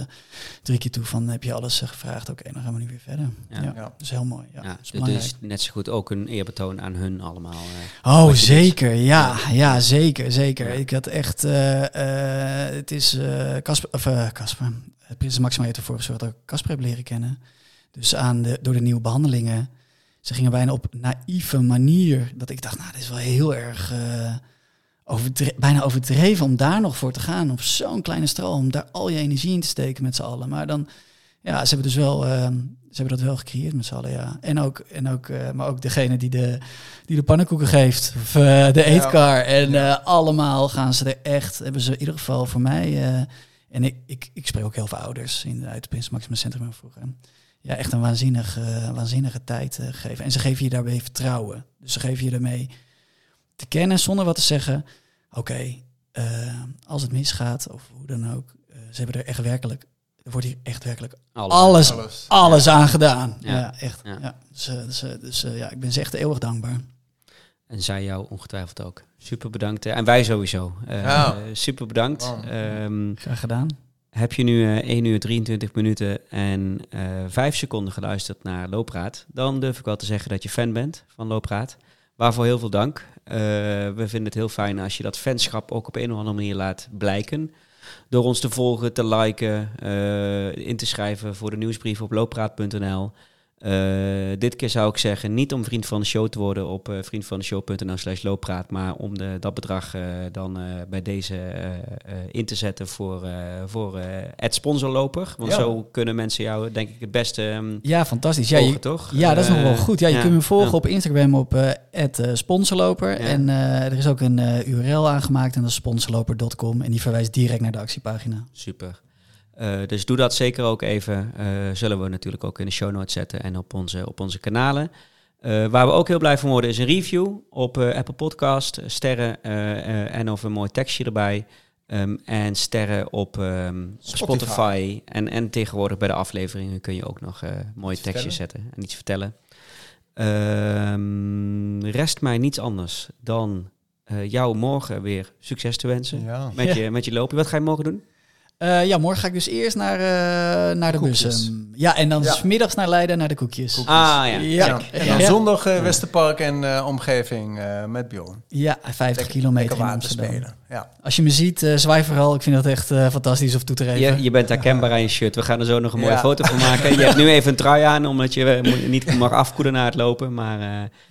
drie keer toe van... Heb je alles gevraagd? Oké, dan gaan we nu weer verder. Ja. Ja, Ja. dat is heel mooi. Ja, Ja, is dus net zo goed ook een eerbetoon aan hun allemaal. Oh, zeker. Ja, ja, zeker, zeker. Ik had echt... eh, eh, het is eh, Casper... Of eh, Casper. Het Prinses Maxima heeft ervoor gezorgd dat ik Casper heb leren kennen. Dus aan de, door de nieuwe behandelingen. Ze gingen bijna op naïeve manier. Dat ik dacht, nou, dit is wel heel erg... eh, overdre- bijna overdreven om daar nog voor te gaan. Op zo'n kleine stroom. Om daar al je energie in te steken met z'n allen. Maar dan... Ja, ze hebben dus wel... eh, ze hebben dat wel gecreëerd met z'n allen, ja. En ook, en ook, eh, maar ook degene die de, die de pannenkoeken geeft. Of eh, de eetkar. En allemaal gaan ze er echt... Hebben ze in ieder geval voor mij... en ik, ik, ik spreek ook heel veel ouders in, uit het Prins Maximus Centrum vroeger. Ja, echt een waanzinnig, eh, waanzinnige tijd eh, geven. En ze geven je daarbij vertrouwen. Dus ze geven je daarmee te kennen zonder wat te zeggen. Oké, eh, als het misgaat of hoe dan ook. eh, ze hebben er echt werkelijk... Er wordt hier echt werkelijk Alles. alles, Alles. alles aan gedaan. Ja. Ja, echt. Ja. Ja. Dus, dus, dus ja, ik ben ze echt eeuwig dankbaar. En zij jou ongetwijfeld ook. Super bedankt. En wij sowieso. Ja. super bedankt. Ehm, Graag gedaan. Heb je nu eh 1 uur 23 minuten en eh 5 seconden geluisterd naar Loopraad, dan durf ik wel te zeggen dat je fan bent van Loopraad. Waarvoor heel veel dank. Eh, we vinden het heel fijn als je dat fanschap ook op een of andere manier laat blijken. Door ons te volgen, te liken, eh, in te schrijven voor de nieuwsbrief op loopraad.nl. Eh, dit keer zou ik zeggen, niet om vriend van de show te worden op uh, vriendvandeshow.nl slash looppraat, maar om de, dat bedrag uh, dan bij deze in te zetten voor, voor het sponsorloper. Want Ja. zo kunnen mensen jou denk ik het beste um, Ja, fantastisch. Ja, volgen, je, toch? ja, dat is nog wel Eh, goed. Ja, je ja, kunt me volgen ja. op Instagram op eh het sponsorloper. En eh, er is ook een eh, URL aangemaakt en dat is sponsorloper.com. En die verwijst direct naar de actiepagina. Super. Eh, dus doe dat zeker ook even. Eh, zullen we natuurlijk ook in de show notes zetten en op onze, op onze kanalen. Eh, waar we ook heel blij van worden is een review op Apple Podcast. Sterren en of een mooi tekstje erbij. Ehm, en sterren op ehm, Spotify. Spotify. En, en tegenwoordig bij de afleveringen kun je ook nog mooie tekstjes zetten en iets vertellen. Ehm, rest mij niets anders dan jou morgen weer succes te wensen. Ja. Met, Ja. je, met je lopen. Wat ga je morgen doen? Eh, ja, morgen ga ik dus eerst naar, eh, naar de Koekjes. bussen. Ja, en dan Ja. s middags naar Leiden naar de koekjes. Koekjes. Ah ja. Ja. Ja. En dan Ja. zondag eh, Westerpark en eh, omgeving eh, met Bjorn. Ja, 50 Lekker- kilometer lekker in Amsterdam. spelen. Ja. Als je me ziet, eh, zwaai vooral. Ik vind dat echt eh, fantastisch of toe te. Je, je bent herkenbaar aan je shirt. We gaan er zo nog een mooie Ja. foto van maken. Je hebt nu even een trui aan, omdat je niet mag afkoelen na het lopen. Maar eh,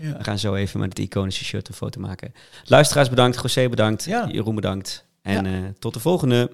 Ja. we gaan zo even met het iconische shirt een foto maken. Luisteraars bedankt, José bedankt, Ja. Jeroen bedankt. En Ja. eh, tot de volgende.